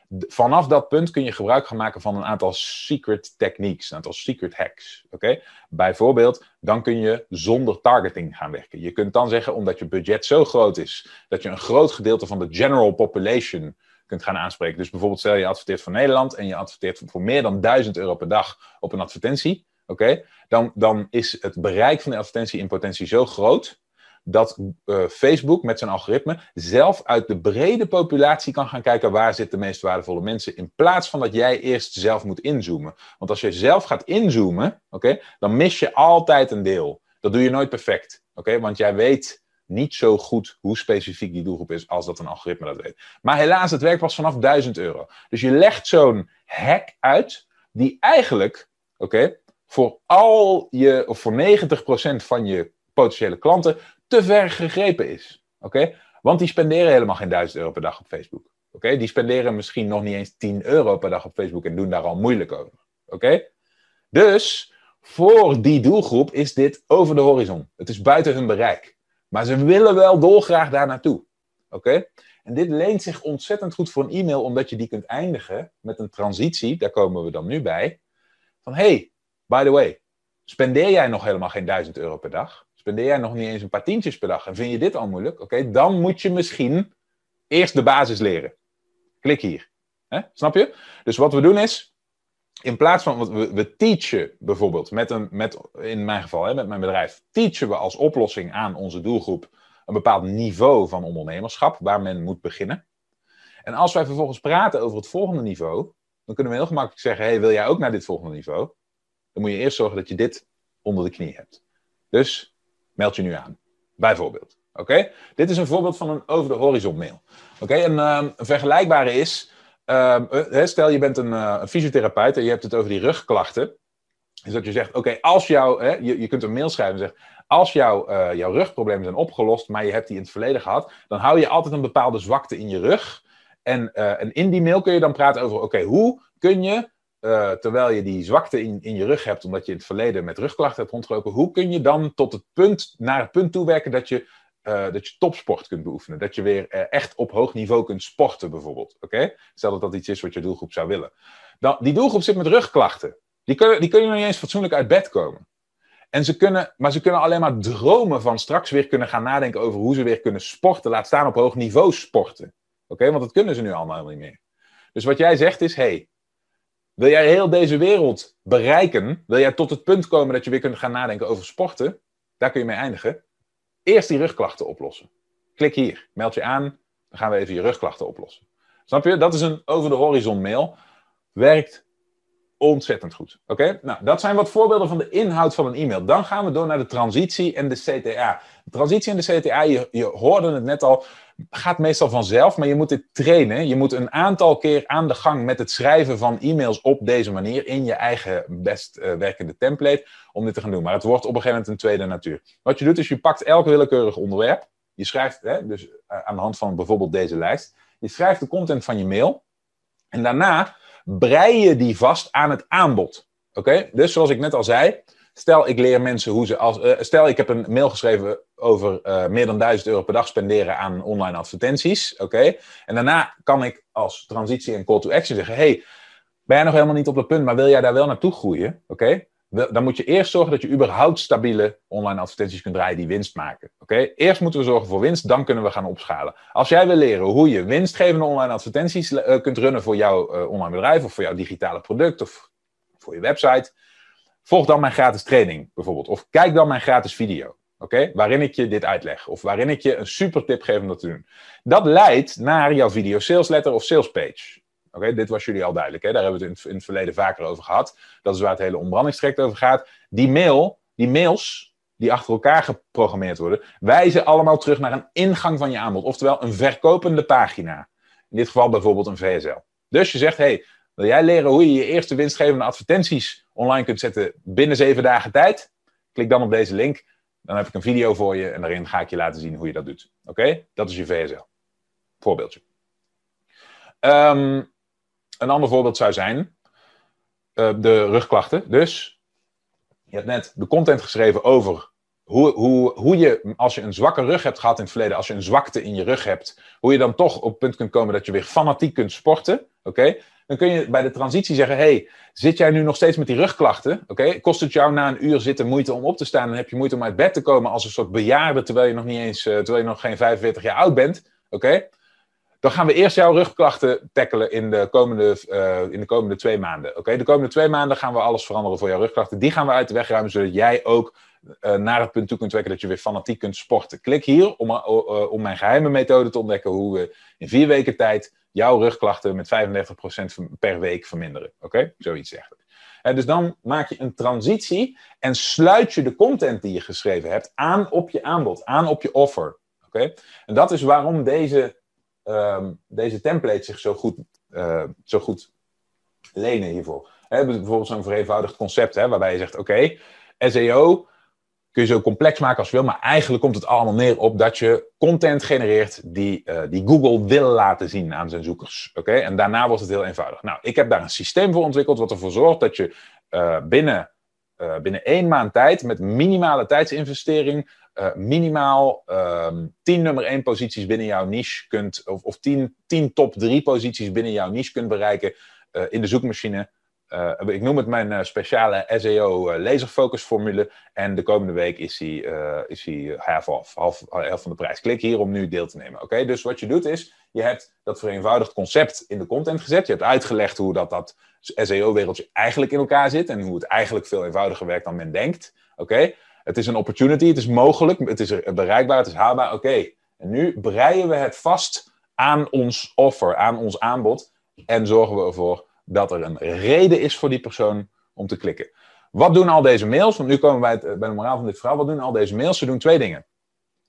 [SPEAKER 1] vanaf dat punt kun je gebruik gaan maken van een aantal secret techniques, een aantal secret hacks. Oké? Bijvoorbeeld, dan kun je zonder targeting gaan werken. Je kunt dan zeggen, omdat je budget zo groot is, dat je een groot gedeelte van de general population kunt gaan aanspreken. Dus bijvoorbeeld, stel je adverteert voor Nederland en je adverteert voor meer dan 1000 euro per dag op een advertentie. Oké? Dan, dan is het bereik van de advertentie in potentie zo groot dat uh, Facebook met zijn algoritme zelf uit de brede populatie kan gaan kijken waar zitten de meest waardevolle mensen. In plaats van dat jij eerst zelf moet inzoomen. Want als je zelf gaat inzoomen, oké, dan mis je altijd een deel. Dat doe je nooit perfect. oké, Want jij weet niet zo goed hoe specifiek die doelgroep is als dat een algoritme dat weet. Maar helaas, het werkt pas vanaf 1000 euro. Dus je legt zo'n hack uit die eigenlijk, oké, voor al je, of voor 90% van je potentiële klanten te ver gegrepen is. Oké? Want die spenderen helemaal geen 1000 euro per dag op Facebook. Oké? Die spenderen misschien nog niet eens 10 euro per dag op Facebook en doen daar al moeilijk over. Oké? Dus voor die doelgroep is dit over de horizon. Het is buiten hun bereik. Maar ze willen wel dolgraag daar naartoe. Oké? En dit leent zich ontzettend goed voor een e-mail, omdat je die kunt eindigen met een transitie. Daar komen we dan nu bij. Van hey, by the way, spendeer jij nog helemaal geen 1000 euro per dag? Spendeer jij nog niet eens een paar tientjes per dag en vind je dit al moeilijk, oké, dan moet je misschien eerst de basis leren. Klik hier. Snap je? Dus wat we doen is, in plaats van, we, we teachen bijvoorbeeld, met een, met, in mijn geval, hè, met mijn bedrijf, teachen we als oplossing aan onze doelgroep een bepaald niveau van ondernemerschap waar men moet beginnen. En als wij vervolgens praten over het volgende niveau, dan kunnen we heel gemakkelijk zeggen: hey, wil jij ook naar dit volgende niveau? Dan moet je eerst zorgen dat je dit onder de knie hebt. Dus meld je nu aan, bijvoorbeeld. Oké? Dit is een voorbeeld van een over de horizon mail. Oké, ehm, een vergelijkbare is, ehm, eh, stel je bent een, uh, een, fysiotherapeut en je hebt het over die rugklachten. Dus dat je zegt, oké, als jou, je, je kunt een mail schrijven en zegt, als jou, uh, jouw rugproblemen zijn opgelost, maar je hebt die in het verleden gehad, dan hou je altijd een bepaalde zwakte in je rug. En, en in die mail kun je dan praten over, oké, hoe kun je uh, terwijl je die zwakte in, in je rug hebt, omdat je in het verleden met rugklachten hebt rondgelopen, hoe kun je dan tot het punt, naar het punt toewerken dat je uh, dat je topsport kunt beoefenen. Dat je weer uh, echt op hoog niveau kunt sporten, bijvoorbeeld. Oké? Stel dat dat iets is wat je doelgroep zou willen. Dan, die doelgroep zit met rugklachten. Die kunnen, die kunnen nog niet eens fatsoenlijk uit bed komen. En ze kunnen, maar ze kunnen alleen maar dromen van straks weer kunnen gaan nadenken over hoe ze weer kunnen sporten. Laat staan op hoog niveau sporten. Oké? Want dat kunnen ze nu allemaal helemaal niet meer. Dus wat jij zegt is: hey, wil jij heel deze wereld bereiken? Wil jij tot het punt komen dat je weer kunt gaan nadenken over sporten? Daar kun je mee eindigen eerst die rugklachten oplossen. Klik hier, meld je aan, dan gaan we even je rugklachten oplossen. Snap je? Dat is een over de horizon mail. Werkt ontzettend goed. Oké? Nou, dat zijn wat voorbeelden van de inhoud van een e-mail. Dan gaan we door naar de transitie en de CTA. De transitie en de CTA, je, je hoorde het net al, gaat meestal vanzelf, maar je moet dit trainen. Je moet een aantal keer aan de gang met het schrijven van e-mails op deze manier in je eigen best uh, werkende template om dit te gaan doen. Maar het wordt op een gegeven moment een tweede natuur. Wat je doet is je pakt elk willekeurig onderwerp. Je schrijft, hè, dus uh, aan de hand van bijvoorbeeld deze lijst, je schrijft de content van je mail. En daarna brei je die vast aan het aanbod. Oké? Dus zoals ik net al zei, stel ik leer mensen hoe ze als. Uh, stel ik heb een mail geschreven over uh, meer dan 1000 euro per dag spenderen aan online advertenties. Oké? En daarna kan ik als transitie en call to action zeggen: hey, ben jij nog helemaal niet op dat punt, maar wil jij daar wel naartoe groeien? Oké? Dan moet je eerst zorgen dat je überhaupt stabiele online advertenties kunt draaien die winst maken. Oké? Eerst moeten we zorgen voor winst, dan kunnen we gaan opschalen. Als jij wil leren hoe je winstgevende online advertenties uh, kunt runnen voor jouw online bedrijf of voor jouw digitale product of voor je website, volg dan mijn gratis training bijvoorbeeld. Of kijk dan mijn gratis video. Oké, waarin ik je dit uitleg. Of waarin ik je een super tip geef om dat te doen. Dat leidt naar jouw video sales letter of sales page. Oké, dit was jullie al duidelijk. Hè? Daar hebben we het in, het verleden vaker over gehad. Dat is waar het hele ontbrandingstraject over gaat. Die mail, die mails die achter elkaar geprogrammeerd worden, wijzen allemaal terug naar een ingang van je aanbod. Oftewel een verkopende pagina. In dit geval bijvoorbeeld een VSL. Dus je zegt, hey, wil jij leren hoe je je eerste winstgevende advertenties online kunt zetten binnen zeven dagen tijd? Klik dan op deze link. Dan heb ik een video voor je en daarin ga ik je laten zien hoe je dat doet. Oké? Dat is je VSL. Voorbeeldje. Um, een ander voorbeeld zou zijn uh, de rugklachten. Dus je hebt net de content geschreven over hoe, hoe, hoe je, als je een zwakke rug hebt gehad in het verleden, als je een zwakte in je rug hebt, hoe je dan toch op het punt kunt komen dat je weer fanatiek kunt sporten. Oké? Dan kun je bij de transitie zeggen: hey, zit jij nu nog steeds met die rugklachten? Oké? Kost het jou na een uur zitten moeite om op te staan en heb je moeite om uit bed te komen als een soort bejaarde terwijl je nog niet eens, uh, terwijl je nog geen 45 jaar oud bent? Oké? Dan gaan we eerst jouw rugklachten tackelen in de komende, uh, in de komende twee maanden. Oké, de komende twee maanden gaan we alles veranderen voor jouw rugklachten. Die gaan we uit de weg ruimen, zodat jij ook uh, naar het punt toe kunt werken dat je weer fanatiek kunt sporten. Klik hier om, om mijn geheime methode te ontdekken hoe we in vier weken tijd jouw rugklachten met 35% per week verminderen. Oké, zoiets zegt het. Dus dan maak je een transitie en sluit je de content die je geschreven hebt aan op je aanbod, aan op je offer. Oké, en dat is waarom deze um, deze templates zich zo goed, uh, zo goed lenen hiervoor. He, bijvoorbeeld zo'n vereenvoudigd concept, hè, waarbij je zegt: oké, SEO kun je zo complex maken als je wil, maar eigenlijk komt het allemaal neer op dat je content genereert die, uh, die Google wil laten zien aan zijn zoekers. Oké, en daarna wordt het heel eenvoudig. Nou, ik heb daar een systeem voor ontwikkeld wat ervoor zorgt dat je uh, binnen, binnen één maand tijd met minimale tijdsinvestering minimaal um, 10 nummer 1 posities binnen jouw niche kunt, of, of 10, 10 top 3 posities binnen jouw niche kunt bereiken in de zoekmachine ik noem het mijn speciale SEO laserfocus-formule. En de komende week is hij, is hij half off, half, half van de prijs. Klik hier om nu deel te nemen. Oké, dus wat je doet is, je hebt dat vereenvoudigd concept in de content gezet. Je hebt uitgelegd hoe dat, dat SEO-wereldje eigenlijk in elkaar zit. En hoe het eigenlijk veel eenvoudiger werkt dan men denkt. Oké, het is een opportunity, het is mogelijk, het is bereikbaar, het is haalbaar. Oké, en nu breien we het vast aan ons offer, aan ons aanbod. En zorgen we ervoor dat er een reden is voor die persoon om te klikken. Wat doen al deze mails? Want nu komen wij bij, bij de moraal van dit verhaal. Wat doen al deze mails? Ze doen twee dingen.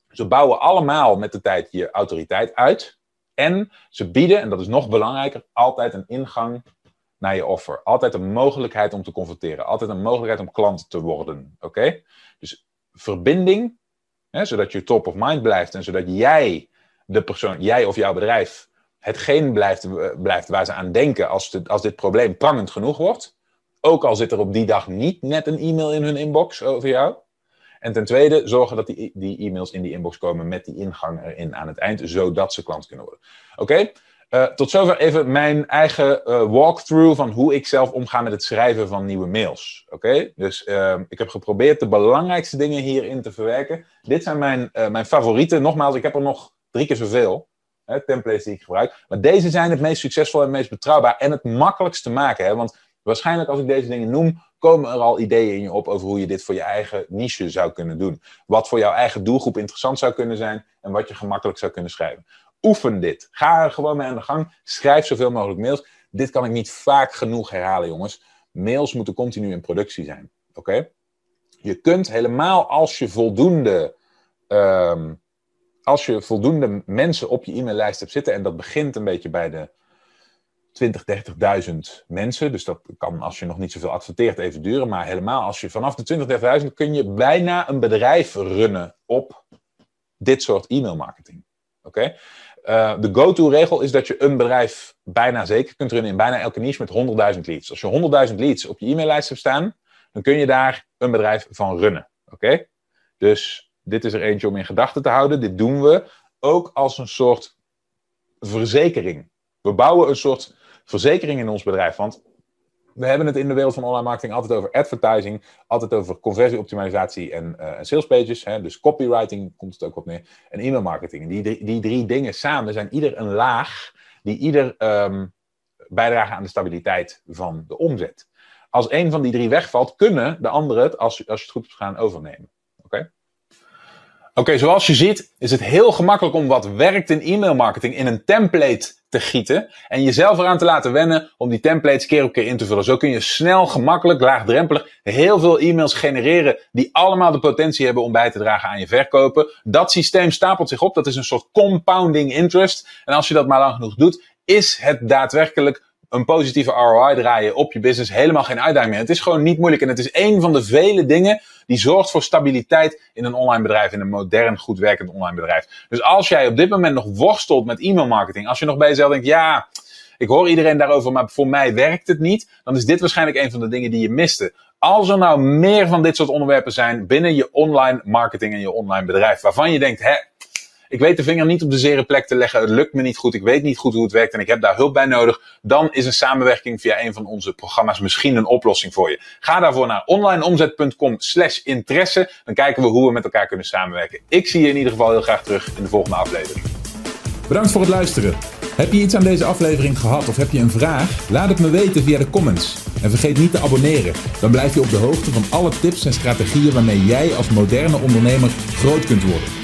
[SPEAKER 1] Ze bouwen allemaal met de tijd je autoriteit uit. En ze bieden, en dat is nog belangrijker, altijd een ingang naar je offer. Altijd een mogelijkheid om te converteren. Altijd een mogelijkheid om klant te worden. Oké? Dus verbinding, hè, zodat je top of mind blijft en zodat jij, de persoon, jij of jouw bedrijf, hetgeen blijft, eh, blijft waar ze aan denken als, als dit probleem prangend genoeg wordt. Ook al zit er op die dag niet net een e-mail in hun inbox over jou. En ten tweede, zorgen dat die, die e-mails in die inbox komen met die ingang erin aan het eind, zodat ze klant kunnen worden. Oké? Eh, tot zover even mijn eigen uh, walkthrough van hoe ik zelf omga met het schrijven van nieuwe mails. Oké? Dus uh, ik heb geprobeerd de belangrijkste dingen hierin te verwerken. Dit zijn mijn, mijn favorieten. Nogmaals, ik heb er nog drie keer zoveel. Hè, templates die ik gebruik. Maar deze zijn het meest succesvol en het meest betrouwbaar. En het makkelijkst te maken. Hè? Want waarschijnlijk als ik deze dingen noem, komen er al ideeën in je op over hoe je dit voor je eigen niche zou kunnen doen. Wat voor jouw eigen doelgroep interessant zou kunnen zijn. En wat je gemakkelijk zou kunnen schrijven oefen dit. Ga er gewoon mee aan de gang. Schrijf zoveel mogelijk mails. Dit kan ik niet vaak genoeg herhalen, jongens. Mails moeten continu in productie zijn. Oké? Je kunt helemaal als je voldoende. Um, als je voldoende mensen op je e-maillijst hebt zitten, en dat begint een beetje bij de 20, 30.000 mensen. Dus dat kan als je nog niet zoveel adverteert even duren. Maar helemaal als je vanaf de 20, 30.000 kun je bijna een bedrijf runnen op dit soort e-mailmarketing. Oké? Uh, de go-to-regel is dat je een bedrijf bijna zeker kunt runnen in bijna elke niche met 100.000 leads. Als je 100.000 leads op je e-maillijst hebt staan, dan kun je daar een bedrijf van runnen. Oké? Dus dit is er eentje om in gedachten te houden. Dit doen we ook als een soort verzekering. We bouwen een soort verzekering in ons bedrijf. Want we hebben het in de wereld van online marketing altijd over advertising, altijd over conversieoptimalisatie en, uh, sales pages. Hè? Dus copywriting komt het ook op neer. En e-mail marketing. Die, die drie dingen samen zijn ieder een laag die ieder um, bijdragen aan de stabiliteit van de omzet. Als een van die drie wegvalt, kunnen de anderen het, als, als je het goed hebt gaan, overnemen. Oké? Oké, zoals je ziet is het heel gemakkelijk om wat werkt in e-mail marketing in een template te gieten en jezelf eraan te laten wennen om die templates keer op keer in te vullen. Zo kun je snel, gemakkelijk, laagdrempelig heel veel e-mails genereren die allemaal de potentie hebben om bij te dragen aan je verkopen. Dat systeem stapelt zich op, dat is een soort compounding interest. En als je dat maar lang genoeg doet, is het daadwerkelijk een positieve ROI draaien op je business helemaal geen uitdaging meer. Het is gewoon niet moeilijk en het is een van de vele dingen die zorgt voor stabiliteit in een online bedrijf, in een modern, goed werkend online bedrijf. Dus als jij op dit moment nog worstelt met e-mail marketing, als je nog bij jezelf denkt, ja, ik hoor iedereen daarover, maar voor mij werkt het niet, dan is dit waarschijnlijk een van de dingen die je miste. Als er nou meer van dit soort onderwerpen zijn binnen je online marketing en je online bedrijf, waarvan je denkt, hè, ik weet de vinger niet op de zere plek te leggen. Het lukt me niet goed. Ik weet niet goed hoe het werkt en ik heb daar hulp bij nodig. Dan is een samenwerking via een van onze programma's misschien een oplossing voor je. Ga daarvoor naar onlineomzet.com slash interesse. Dan kijken we hoe we met elkaar kunnen samenwerken. Ik zie je in ieder geval heel graag terug in de volgende aflevering.
[SPEAKER 2] Bedankt voor het luisteren. Heb je iets aan deze aflevering gehad of heb je een vraag? Laat het me weten via de comments. En vergeet niet te abonneren. Dan blijf je op de hoogte van alle tips en strategieën waarmee jij als moderne ondernemer groot kunt worden.